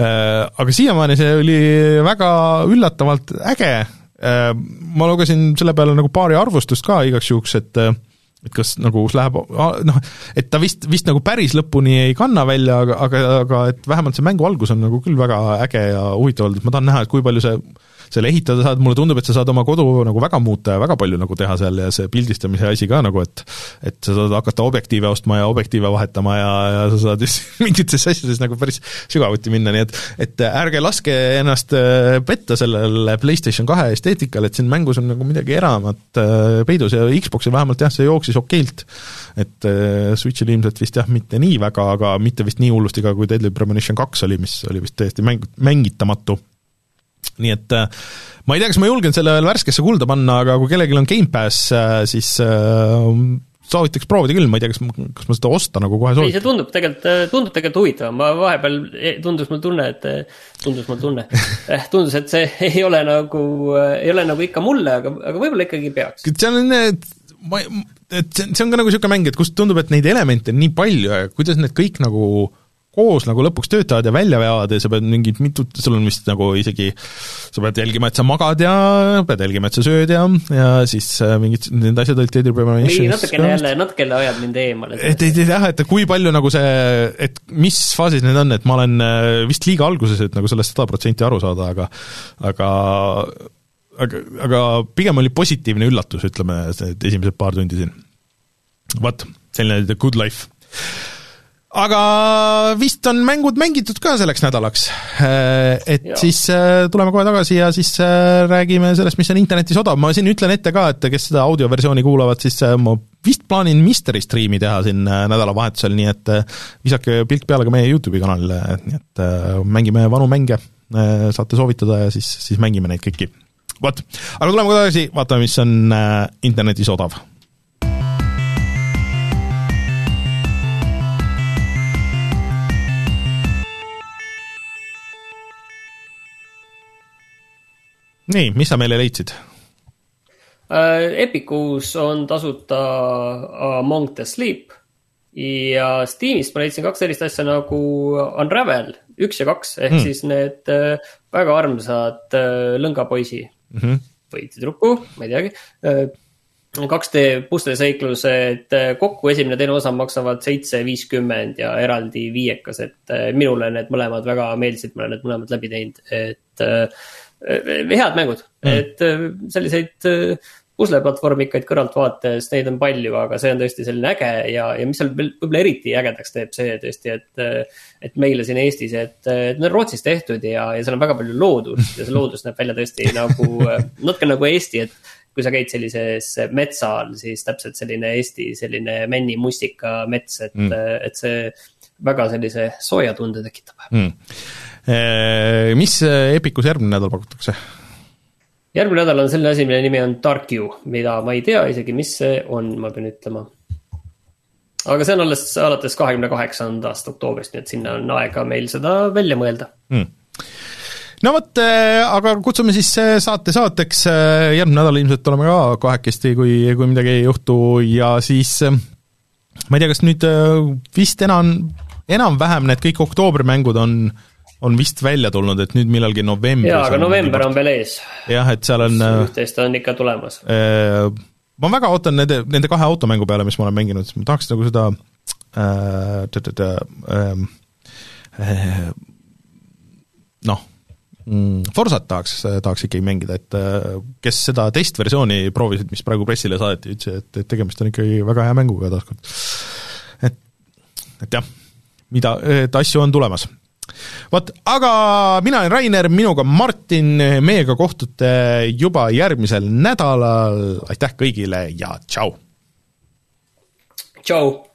Äh, aga siiamaani see oli väga üllatavalt äge, äh, ma lugesin selle peale nagu paari arvustust ka igaks juhuks, et et kas nagu läheb noh, et ta vist, vist nagu päris lõpuni ei kanna välja, aga, aga, aga et vähemalt see mängu algus on nagu küll väga äge ja huvitav olnud, et ma tahan näha, et kui palju see selle ehitada saad, mulle tundub, et sa saad oma kodu nagu väga muuta ja väga palju nagu teha seal ja see pildistamise asi ka nagu, et et sa saad hakata objektiive ostma ja objektiive vahetama ja, ja sa saad just mingites asjades nagu päris sügavuti minna, nii et et ärge laske ennast äh, petta sellele PlayStation kahe esteetikale, et siin mängus on nagu midagi eramat äh, peidus ja Xboxil vähemalt jah, see jooksis okeilt. et äh, Switchil ilmselt vist jah, mitte nii väga, aga mitte vist nii hullusti ka, kui Deadly Premonition kaks oli, mis oli vist täiesti mäng, mängitamatu nii et äh, ma ei tea, kas ma julgen selle veel värskesse kulda panna, aga kui kellelgi on Gamepass, äh, siis äh, soovitaks proovida küll, ma ei tea, kas, kas ma seda osta nagu kohe soovitan. ei, see tundub tegelikult, tundub tegelikult huvitav, ma vahepeal eh, tundus mul tunne, et, tundus mul tunne eh,, tundus, et see ei ole nagu, ei ole nagu ikka mulle, aga, aga võib-olla ikkagi peaks. seal on need, ma, et see, on ka nagu niisugune mäng, et kust tundub, et neid elemente on nii palju ja kuidas need kõik nagu koos nagu lõpuks töötavad ja välja veavad ja sa pead mingit mitut, sul on vist nagu isegi, sa pead jälgima, et sa magad ja pead jälgima, et sa sööd ja, ja siis äh, mingid, need asjad olid Deadly Premonition. nii, natukene jälle, natukene hoiad mind eemale. et ei, jah, et kui palju nagu see, et mis faasis need on, et ma olen äh, vist liiga alguses, et nagu sellest sada protsenti aru saada, aga aga aga, aga pigem oli positiivne üllatus, ütleme, need esimesed paar tundi siin. vot, selline Good Life aga vist on mängud mängitud ka selleks nädalaks. Äh, et ja. siis äh, tuleme kohe tagasi ja siis äh, räägime sellest, mis on internetis odav, ma siin ütlen ette ka, et kes seda audioversiooni kuulavad, siis ma vist plaanin Mystery Streami teha siin nädalavahetusel, nii et visake pilk peale ka meie YouTube'i kanalile, nii et mängime vanu mänge, saate soovitada ja siis, siis mängime neid kõiki. vot, aga tuleme kohe tagasi, vaatame, mis on internetis odav nii, mis sa meile leidsid? Äh, Epicus on tasuta Among the Sleep ja Steamist ma leidsin kaks sellist asja nagu Unravel üks ja kaks ehk mm. siis need äh, väga armsad äh, lõngapoisi mm -hmm. või tüdruku, ma ei teagi. 2D pusleseiklused kokku esimene teine osa maksavad seitse viiskümmend ja eraldi viiekas, et minule need mõlemad väga meeldisid, ma olen need mõlemad läbi teinud, et Äh, head mängud mm., et äh, selliseid äh, pusleplatvormikaid kõrvaltvaates, neid on palju, aga see on tõesti selline äge ja, ja mis seal veel võib-olla eriti ägedaks teeb see tõesti, et. et meile siin Eestis, et, et need on Rootsis tehtud ja, ja seal on väga palju loodust ja see loodus näeb välja tõesti nagu, natuke nagu Eesti, et. kui sa käid sellises metsal, siis täpselt selline Eesti selline männimustika mets, et mm., et see väga sellise sooja tunde tekitab mm mis äh, Epicus järgmine nädal pakutakse? järgmine nädal on selline asi, mille nimi on Dark You, mida ma ei tea isegi, mis see on, ma pean ütlema. aga see on alles alates kahekümne kaheksandast oktoobrist, nii et sinna on aega meil seda välja mõelda hmm no vot, äh, aga kutsume siis saate saateks, järgmine nädal ilmselt oleme ka kahekesti, kui, kui midagi ei juhtu ja siis ma ei tea, kas nüüd vist enam, enam-vähem need kõik oktoobrimängud on äh, on vist välja tulnud, et nüüd millalgi novembris jaa, aga november on veel ees. jah, et seal on üht-teist on ikka tulemas äh,. ma väga ootan nende, nende kahe automängu peale, mis ma olen mänginud, sest ma tahaks nagu seda äh, ähm, äh, noh, mm, Forsat tahaks, tahaks ikkagi mängida, et äh, kes seda testversiooni proovisid, mis praegu pressile saadeti, ütlesid, et, et tegemist on ikkagi väga hea mänguga taaskord. et, et jah, mida, et asju on tulemas vot, aga mina olen Rainer, minuga Martin, meiega kohtute juba järgmisel nädalal, aitäh kõigile ja tšau! tšau!